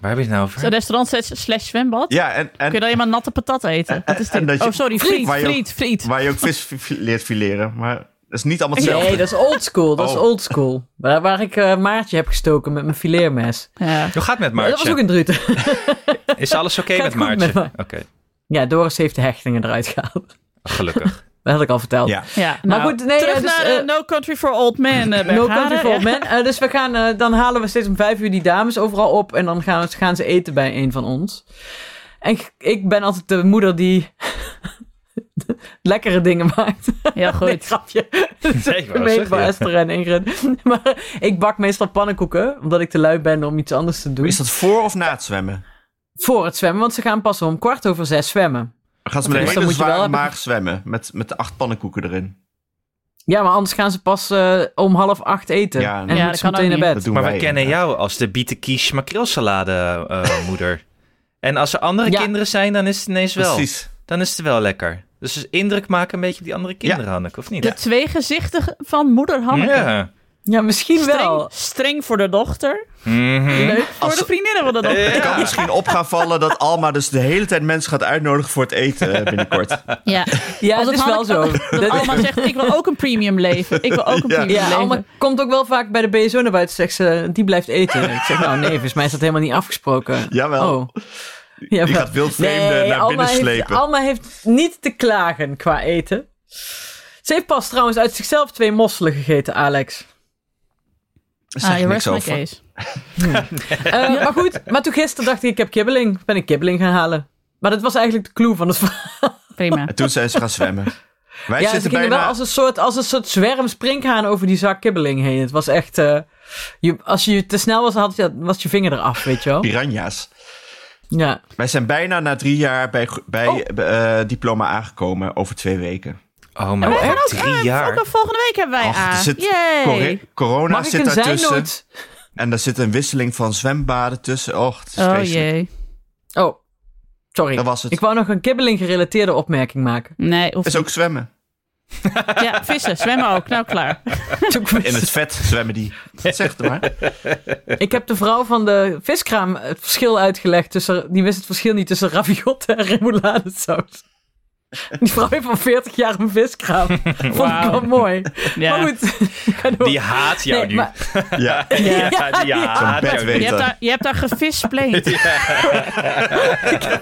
Waar heb je het nou over? Zo'n restaurant slash- slash zwembad. Ja, en, Kun je en dan helemaal natte patat eten? Wat is en dit? dat je- Oh, sorry, friet, waar je ook- friet, friet. waar je ook vis leert fileren. Maar dat is niet allemaal hetzelfde. Nee, dat is oldschool. Dat is Oh. oldschool. Waar, waar ik eh, Maartje heb gestoken met mijn fileermes. Ja. Hoe gaat het met Maar dat was ook Maartje? in Druten. Is alles oké met Maartje? met Oké, Ja, Doris heeft de hechtingen eruit gehaald. gelukkig. Dat had ik al verteld. Ja. Ja, Maar nou, goed, nee, terug ja, dus, naar eh, eh, No Country for Old Men. eh, No country for Ja. old men. Eh, dus we gaan, eh, dan halen we steeds om vijf uur die dames overal op. En dan gaan, gaan ze eten bij een van ons. En ik, ik ben altijd de moeder die <laughs> lekkere dingen maakt. <laughs> Nee, goed. grapje. <laughs> Nee, voor ja. Esther en Ingrid. Maar ik bak meestal pannenkoeken. Omdat ik te lui ben om iets anders te doen. Is dat voor of na het zwemmen? Voor het zwemmen. Want ze gaan pas om kwart over zes zwemmen. Dan gaan ze met een Dus dan hele hebben- maag zwemmen. Met, met de acht pannenkoeken erin. Ja, maar anders gaan ze pas eh, om half acht eten. Ja, en dan Ja, ze meteen naar bed. Dat Maar wij we kennen jou als de bietenkies makreelsalade eh, <laughs> moeder. En als er andere Ja. kinderen zijn, dan is het ineens wel. Precies. Dan is het wel lekker. Dus dus indruk maken een beetje op die andere kinderen, Hanneke, of niet? De twee gezichten van moeder Hanneke. Ja. Ja, misschien Streng, wel. streng voor de dochter. Mhm. Leuk voor Als- de vriendinnen van de dochter. Het kan misschien op gaan vallen dat Alma dus de hele tijd mensen gaat uitnodigen voor het eten eh, binnenkort. Ja, Ja, het is wel zo. Dat- dat Alma <laughs> zegt, ik wil ook een premium leven. Ik wil ook een Ja. premium Ja, leven. Alma komt ook wel vaak bij de BSO naar buiten. Zegt ze, die blijft eten. Ik zeg, nou nee, volgens mij is dat helemaal niet afgesproken. Jawel. Oh. Ja, Die gaat wildvreemden naar Alma binnen heeft, slepen. Alma heeft niet te klagen qua eten. Ze heeft pas trouwens uit zichzelf twee mosselen gegeten, Alex. Zeg Ah, ik je niks rest my over. case. <laughs> Eh, maar goed, maar toen gisteren dacht ik, ik heb kibbeling. Ben ik kibbeling gaan halen. Maar dat was eigenlijk de clue van het verhaal. Prima. En toen zijn ze gaan zwemmen. <laughs> Wij Ja, ze zitten gingen bijna... wel als een, soort, als een soort zwerm springhaan over die zak kibbeling heen. Het was echt... eh, je, als je te snel was, had je, was je vinger eraf, weet je wel. Piranha's. Ja. Wij zijn bijna na drie jaar bij, bij Oh. eh, diploma aangekomen over twee weken. Oh, maar wij gaan ook- drie ah, jaar. Volgende week hebben wij Och, A. er zit corona Mag zit daartussen. En er zit een wisseling van zwembaden tussen. Och, het is Oh vreselijk. jee. Oh, sorry. Dat was het. Ik wou nog een kibbeling gerelateerde opmerking maken. Nee, hoeft is ook zwemmen. <laughs> Ja, vissen, zwemmen ook. Nou, klaar. <laughs> In het vet zwemmen die. Zeg het maar. <laughs> Ik heb de vrouw van de viskraam het verschil uitgelegd tussen... Die wist het verschil niet tussen raviotte en remouladesaus. <laughs> Die vrouw heeft al 40 jaar een viskraam. <laughs> Vond ik wel mooi. Ja. Maar goed. <laughs> Die haat jou Nee, nu. maar- Ja. Ja, die haat jou nu. Je hebt daar, je hebt daar gevispleend.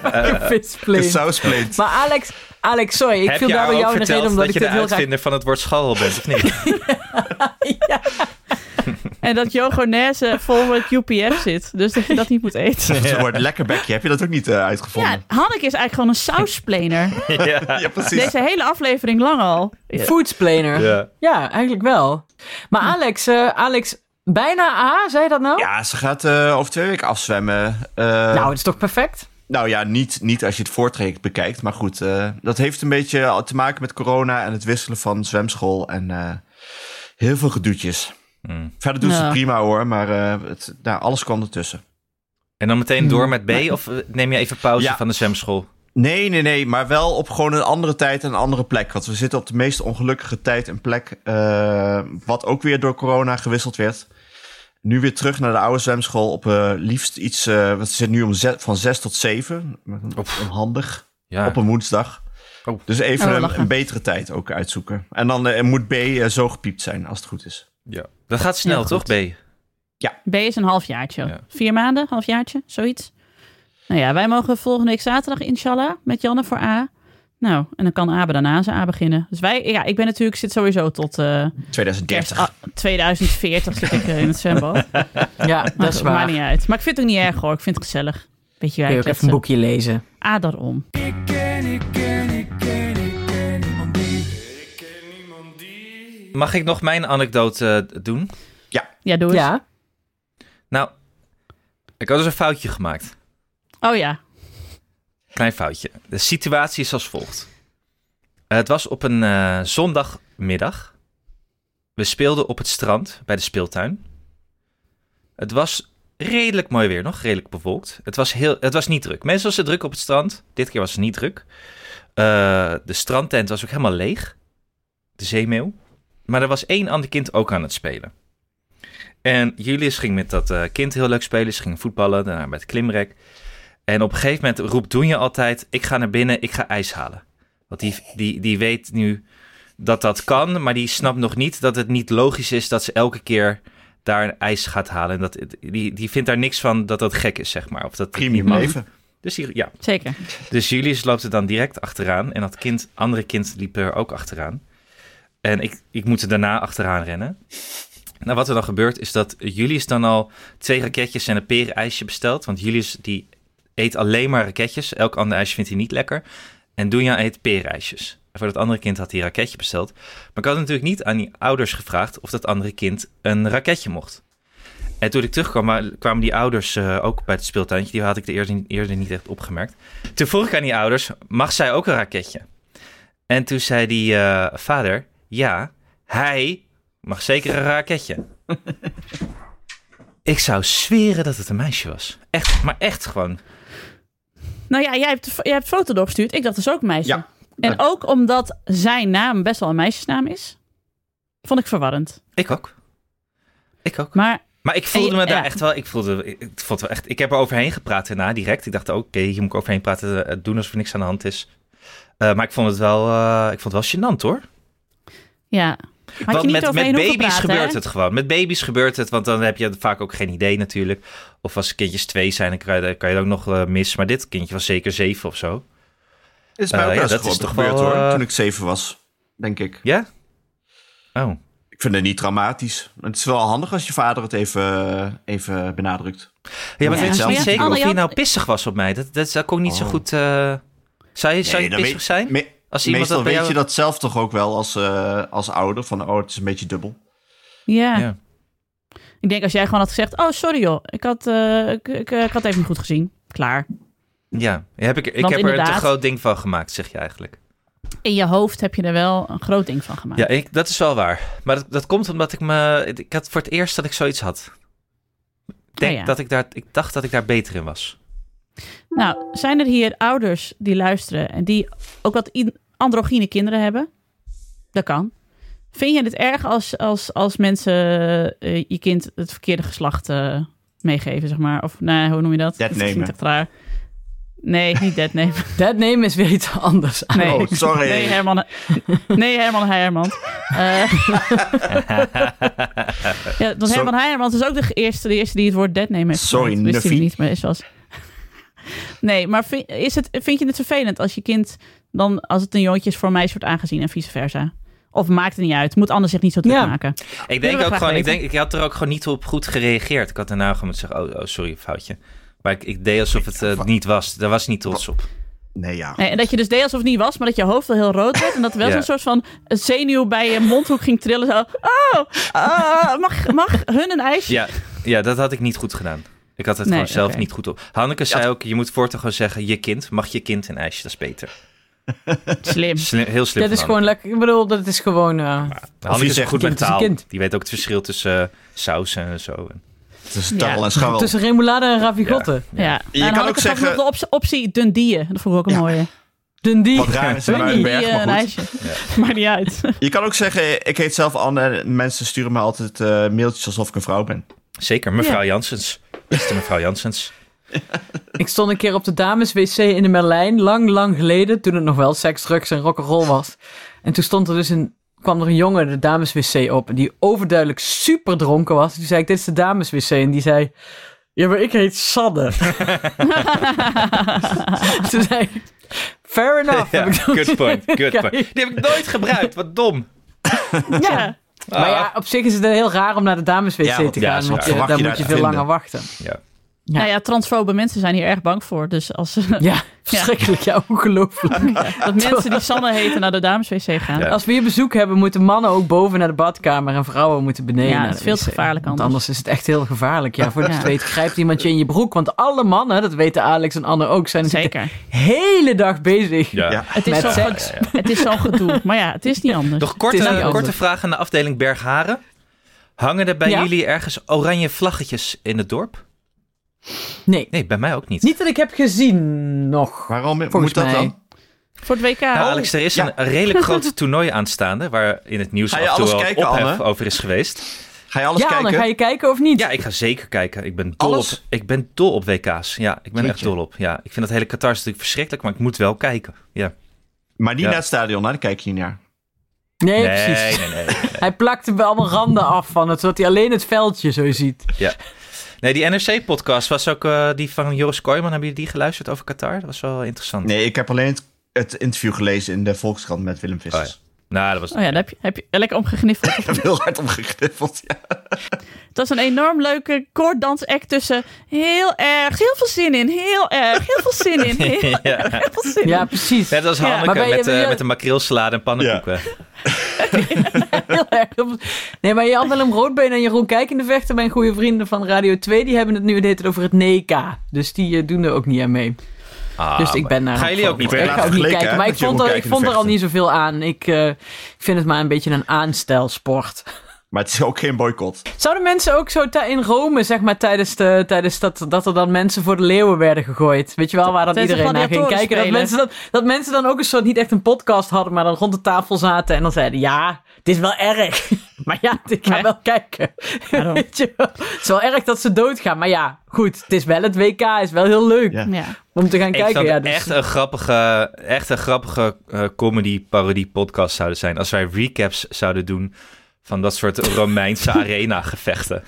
een vispleen. De sauspleet. Maar Alex, Alex, sorry, ik Heb viel daar bij jou in de reden omdat dat ik je dit de heel graag... uitvinder van het woord scharrel bent, of niet? Ja. En dat Jogonaise vol met UPF zit. Dus dat je dat niet moet eten. Het wordt lekker bekje. Heb je dat ook niet eh, uitgevonden? Ja, Hanneke is eigenlijk gewoon een sausplener. <laughs> ja. Ja, precies. Deze hele aflevering lang al. Ja. ja. eigenlijk wel. Maar Alex, eh, Alex, bijna A, zei je dat nou? Ja, ze gaat eh, over twee weken afzwemmen. Eh, Nou, het is toch perfect? Nou ja, niet, niet als je het voortraject bekijkt. Maar goed, eh, dat heeft een beetje te maken met corona en het wisselen van zwemschool. En eh, heel veel gedoetjes. Hmm. Verder doet ze Ja. prima hoor, maar eh, het, nou, alles kwam ertussen. En dan meteen door met B? Of eh, neem je even pauze Ja. van de zwemschool? Nee, nee, nee, maar wel op gewoon een andere tijd en een andere plek. Want we zitten op de meest ongelukkige tijd en plek, eh, wat ook weer door corona gewisseld werd. Nu weer terug naar de oude zwemschool op eh, liefst iets, eh wat zit nu om ze- van 6 tot 7. Onhandig, Ja. op een woensdag. Oh. Dus even Oh, een, een betere tijd ook uitzoeken. En dan eh, moet B zo gepiept zijn, als het goed is. ja. Dat gaat snel, Ja, toch. B? B is een halfjaartje. Ja. Vier maanden, halfjaartje, zoiets. Nou ja, wij mogen volgende week zaterdag inshallah met Janne voor A. Nou, en dan kan Abe daarna zijn A beginnen. Dus wij, ja, ik ben natuurlijk, zit sowieso tot eh 2030. kerst ah, 2040 zit ik eh, in het zwembad. <laughs> Ja, dat Maar is goed, maakt waar. niet uit. Maar ik vind het ook niet erg hoor, ik vind het gezellig. Beetje Kun je ook even een boekje lezen. A daarom. Ik ken, ik ken, ik ken, ik ken Mag ik nog mijn anekdote eh, doen? Ja, doe eens. Ja, Nou, ik had dus een foutje gemaakt. Oh ja. Klein foutje. De situatie is als volgt. Het was op een eh, zondagmiddag. We speelden op het strand bij de speeltuin. Het was redelijk mooi weer nog, redelijk bewolkt. Het was, heel, het was niet druk. Meestal was het druk op het strand. Dit keer was het niet druk. Eh, de strandtent was ook helemaal leeg. De zeemeeuw. Maar er was één ander kind ook aan het spelen. En Julius ging met dat eh, kind heel leuk spelen. Ze gingen voetballen, daarna het klimrek. En op een gegeven moment roept Doenje altijd... ik ga naar binnen, ik ga ijs halen. Want die, die, die weet nu dat dat kan... maar die snapt nog niet dat het niet logisch is... dat ze elke keer daar ijs gaat halen. En dat, die, die vindt daar niks van dat dat gek is, zeg maar. Of dat Premium mag. leven. Dus, die, ja. Zeker. dus Julius loopt er dan direct achteraan... en dat kind, andere kind liep er ook achteraan. En ik, ik moet er daarna achteraan rennen. Nou, wat er dan gebeurt is dat Julius dan al twee raketjes en een perenijsje bestelt. Want Julius die eet alleen maar raketjes. Elk ander ijsje vindt hij niet lekker. En Doenja eet perenijsjes. En voor dat andere kind had hij een raketje besteld. Maar ik had natuurlijk niet aan die ouders gevraagd of dat andere kind een raketje mocht. En toen ik terugkwam, wa- kwamen die ouders eh, ook bij het speeltuintje. Die had ik de eerder, eerder niet echt opgemerkt. Toen vroeg ik aan die ouders, mag zij ook een raketje? En toen zei die eh, vader, ja, hij mag zeker een raketje. <laughs> ik zou zweren dat het een meisje was. Echt, maar echt gewoon. Nou ja, jij hebt, jij hebt foto doorgestuurd. Ik dacht dus ook meisje. Ja. En ook omdat zijn naam best wel een meisjesnaam is, vond ik verwarrend. Ik ook. Ik ook. Maar Maar ik voelde je- me daar ja. echt wel. Ik voelde, ik, ik vond wel echt. Ik heb er overheen gepraat daarna direct. Ik dacht, oké, hier moet ik overheen praten. eh, doen alsof er niks aan de hand is. Eh, maar ik vond het wel, eh, ik vond het wel gênant hoor. Ja, had je Want niet met, met baby's praten, gebeurt hè? het gewoon. Met baby's gebeurt het, want dan heb je vaak ook geen idee natuurlijk. Of als kindjes twee zijn, dan kan je, kan je het ook nog eh, mis. Maar dit kindje was zeker zeven of zo. Is mij Eh, ja, dat gewoon is toch gebeurd wel, hoor, eh, toen ik zeven was, denk ik. Ja? Oh. Ik vind het niet traumatisch. Het is wel handig als je vader het even, even benadrukt. Ja, maar Ja. ik weet Maar niet zeker of je hij nou pissig was op mij. Dat, dat, dat kon ik niet zo Oh. goed... eh zou je, zou je pissig weet- zijn? me- Als iemand meestal dat weet jou... je dat zelf toch ook wel als, eh, als ouder. Van, oh, het is een beetje dubbel. Ja. Ja. ik denk als jij gewoon had gezegd, oh sorry joh, ik had, eh, ik, ik, eh, ik had even niet goed gezien. Klaar. Ja, heb ik, ik Want heb er een te groot ding van gemaakt, zeg je eigenlijk. In je hoofd heb je er wel een groot ding van gemaakt. Ja, ik, dat is wel waar. Maar dat, dat komt omdat ik me... Ik had voor het eerst dat ik zoiets had. Ik denk Oh ja. dat ik daar... Ik dacht dat ik daar beter in was. Nou, zijn er hier ouders die luisteren en die ook wat in- androgyne kinderen hebben? Dat kan. Vind je het erg als, als, als mensen eh, je kind het verkeerde geslacht eh, meegeven, zeg maar? Of nee, hoe noem je dat? Dead Dat echt raar. Nee, niet dead name. That <laughs> name is weer iets anders. Nee. Oh, sorry. Nee, Herman. Nee, Herman Heijermans. Eh <laughs> ja, want Herman Heijermans is ook de eerste, de eerste die het woord dead name heeft Sorry. Wist niet, maar is was. <laughs> Nee, maar vind, is het, vind je het vervelend als je kind dan, als het een jongetje is, voor een meisje wordt aangezien en vice versa? Of maakt het niet uit? Moet anders zich niet zo druk Ja. maken? Ik denk ook gewoon... Ik, denk, ik had er ook gewoon niet op goed gereageerd. Ik had daarna gewoon moeten zeggen... Oh, oh sorry, foutje. Maar ik, ik deed alsof het eh, niet was. Daar was ik niet trots op. Nee, ja. Nee, en dat je dus deed alsof het niet was, maar dat je hoofd wel heel rood werd. En dat er wel <laughs> Ja. zo'n soort van zenuw bij je mondhoek ging trillen. Zo, oh, ah, mag, mag hun een ijsje? Ja, ja, dat had ik niet goed gedaan. Ik had het Nee, gewoon zelf niet goed op. Hanneke zei ook, je moet voortaan gewoon zeggen, je kind, mag je kind een ijsje, dat is beter. Slim. Slim, heel slim Dat is gewoon lekker. Ik bedoel, dat is gewoon. eh, Hanneke. Is zegt, goed met een taal. Die weet ook het verschil tussen eh, saus en zo. En- Tussen tarrel en scharrel. Tussen remoulade en ravigotte. Ja. Je en kan ook zeggen... de op- optie Dundee. Dat vond ik ook een Ja. mooie. Dundee. Wat raar is. Die Muidenberg, eh, een maar goed. ijsje. <laughs> Maakt niet uit. Je kan ook zeggen, ik heet zelf Anne en mensen sturen me altijd eh, mailtjes alsof ik een vrouw ben. Zeker, mevrouw Ja. Janssens. Beste mevrouw Janssens. <laughs> Ik stond een keer op de dames-wc in de Merlijn, lang, lang geleden, toen het nog wel seks, drugs en rock'n'roll was. En toen stond er dus een, kwam er een jongen de dames-wc op, die overduidelijk super dronken was. Toen zei ik, dit is de dames-wc. En die zei, ja, maar ik heet Sanne. <laughs> toen zei ik, fair enough. Ja, good point, good point. Die heb ik nooit gebruikt, wat dom. Ja. Maar ja, op zich is het heel raar om naar de dames-wc Ja, want- te gaan, want daar je moet je veel vinden. langer wachten. Ja. Ja. Nou ja, transfobe mensen zijn hier erg bang voor. Dus als ze- Ja, <laughs> <laughs> verschrikkelijk. Ja, ongelooflijk. dat <laughs> mensen die Sanne heten naar de dameswc gaan. Ja. Als we hier bezoek hebben, moeten mannen ook boven naar de badkamer en vrouwen moeten beneden. Ja, naar het is de veel te wc. gevaarlijk Want anders. is het echt heel gevaarlijk. Ja, voor Ja. het weet grijpt iemand je in je broek. Want alle mannen, dat weten Alex en Anne ook, zijn Zeker. de hele dag bezig. Ja. Ja. Het is Met zo'n seks. ge- het is zo'n gedoe. Maar ja, het is niet anders. Nog korte, korte anders. vraag aan de afdeling Bergharen. Hangen er bij Ja? jullie ergens oranje vlaggetjes in het dorp? Nee, Nee, bij mij ook niet. niet dat ik heb gezien nog. Waarom moet dat mij. dan? Voor het WK. Nou, Alex, er is Ja. een redelijk <laughs> groot toernooi aanstaande... waar in het nieuws af en toe alles wel kijken, ophef Anne? over is geweest. Ga je alles ja, kijken? Anne, ga je kijken of niet? Ja, ik ga zeker kijken. Ik ben dol, op, ik ben dol op WK's. Ja, ik ben echt dol op. Ja, ik vind dat hele Qatar natuurlijk verschrikkelijk... maar ik moet wel kijken. Ja. Maar niet Ja. naar het stadion, hè? daar kijk je niet naar. Nee, Nee, precies. nee, nee, nee. Hij plakte wel allemaal randen af van het, zodat hij alleen het veldje zo ziet. Ja. Nee, die NRC-podcast was ook eh, die van Joris Kooijman. Hebben jullie die geluisterd over Qatar? Dat was wel interessant. Nee, ik heb alleen het, het interview gelezen in de Volkskrant met Willem Vissers. Nou, dat was... Oh ja, daar heb je, heb je lekker om gegniffeld. <laughs> Ik heb heel hard omgegriffeld. Ja. Het was een enorm leuke koorddansact tussen heel erg, heel veel zin in, heel erg, heel veel zin in, <laughs> heel, Ja. heel veel zin Ja, in. precies. Net als Ja. Hanneke je- met, eh, je- met een makreelsalade en pannenkoeken. <laughs> Heel erg. Nee, maar Jan Willem Roodbeen en Jeroen Kijkendevechten, mijn goede vrienden van Radio 2, die hebben het nu het over het NK. Dus die eh, doen er ook niet aan mee. Ah, dus ik ben daar Gaan jullie ook niet Ik ga ook niet kijken. Maar ik vond, er, ik vond er al niet zoveel aan. Ik, eh, ik vind het maar een beetje een aanstelsport. <laughs> Maar het is ook geen boycott. Zouden mensen ook zo in Rome, zeg maar, tijdens, de, tijdens dat, dat er dan mensen voor de leeuwen werden gegooid? Weet je wel, waar dan de iedereen naar ging kijken? Dat mensen dan, dat mensen dan ook een soort, niet echt een podcast hadden, maar dan rond de tafel zaten en dan zeiden, ja, het is wel erg. <laughs> maar ja, ik ga wel kijken. Waarom? <laughs> Weet je wel? Het is wel erg dat ze doodgaan, maar ja, goed, het is wel het WK, is wel heel leuk Ja. Ja. om te gaan Ik kijken. Ja, het dus, echt een grappige, echt een grappige eh, comedy-parodie-podcast zouden zijn. Als wij recaps zouden doen van dat soort Romeinse <laughs> arena-gevechten.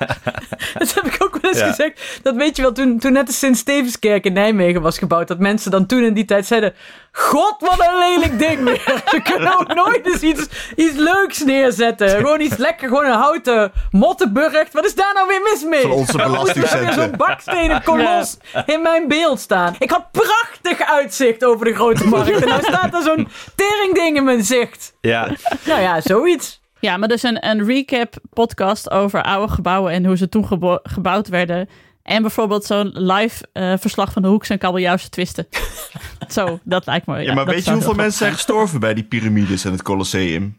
<laughs> Dat heb ik ook wel eens Ja. gezegd. Dat weet je wel, toen, toen net de Sint-Stevenskerk in Nijmegen was gebouwd, dat mensen dan toen in die tijd zeiden: God, wat een lelijk ding weer. Ze kunnen ook nooit eens iets, iets leuks neerzetten. Gewoon iets lekker, gewoon een houten mottenburgt. Wat is daar nou weer mis mee? Van onze <laughs> er belastingcenten. zo'n bakstenen kolos in mijn beeld staan. Ik had prachtig uitzicht over de grote markt. En nou staat er zo'n <laughs> teringding in mijn zicht. Ja, Nou ja, zoiets. Ja, maar dus een, een recap podcast over oude gebouwen en hoe ze toen gebo- gebouwd werden. En bijvoorbeeld zo'n live eh, verslag van de Hoeks en kabeljauwse twisten. <laughs> Zo, dat lijkt me. Ja, maar weet je hoeveel mensen zijn gestorven bij die piramides en het Colosseum?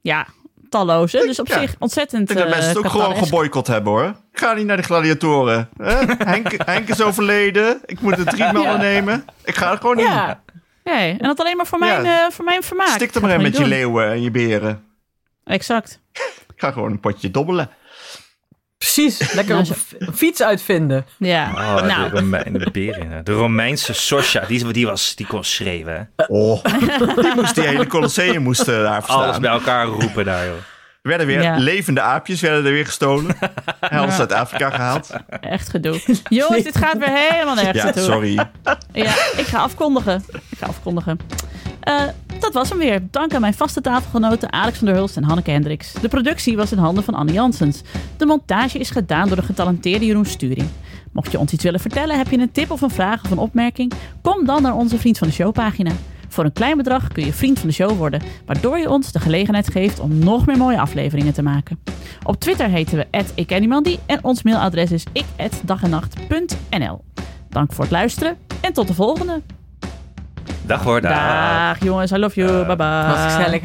Ja, talloze. Dus op Ja. zich ontzettend. Ik denk dat eh, mensen het ook gewoon geboycott hebben hoor. Ik ga niet naar de gladiatoren. Henk, Henk is overleden. Ik moet er drie mannen nemen. Ik ga er gewoon niet. Ja. Nee, en dat alleen maar voor Ja. mijn, eh, voor mijn vermaak. Stik er maar in het met je leeuwen en je beren. Exact. Ik ga gewoon een potje dobbelen. Precies, lekker <laughs> Nou, een fiets uitvinden. Ja. oh, nou, de, Romein, de beren. De Romeinse Sosja, die, die, was, die kon schreeuwen. Hè? Oh, <laughs> die, moest, die hele Colosseum moest eh, daar verstaan. Alles bij elkaar roepen daar, joh. Er werden weer Ja. levende aapjes werden er weer gestolen. <laughs> Helft uit Afrika gehaald. echt gedoe. Jongens, dit gaat weer helemaal nergens Ja, naartoe. sorry. Ja, ik ga afkondigen. Ik ga afkondigen. Eh, dat was hem weer. Dank aan mijn vaste tafelgenoten Alex van der Hulst en Hanneke Hendricks. De productie was in handen van Anne Janssens. De montage is gedaan door de getalenteerde Jeroen Sturing. Mocht je ons iets willen vertellen, heb je een tip of een vraag of een opmerking? Kom dan naar onze Vriend van de Show pagina. Voor een klein bedrag kun je vriend van de show worden, waardoor je ons de gelegenheid geeft om nog meer mooie afleveringen te maken. Op Twitter heten we @ikkenniemandie en ons mailadres is ik@dagennacht.nl. Dank voor het luisteren en tot de volgende. Dag hoor, dag. Dag jongens, I love you. Bye bye. Was gezellig.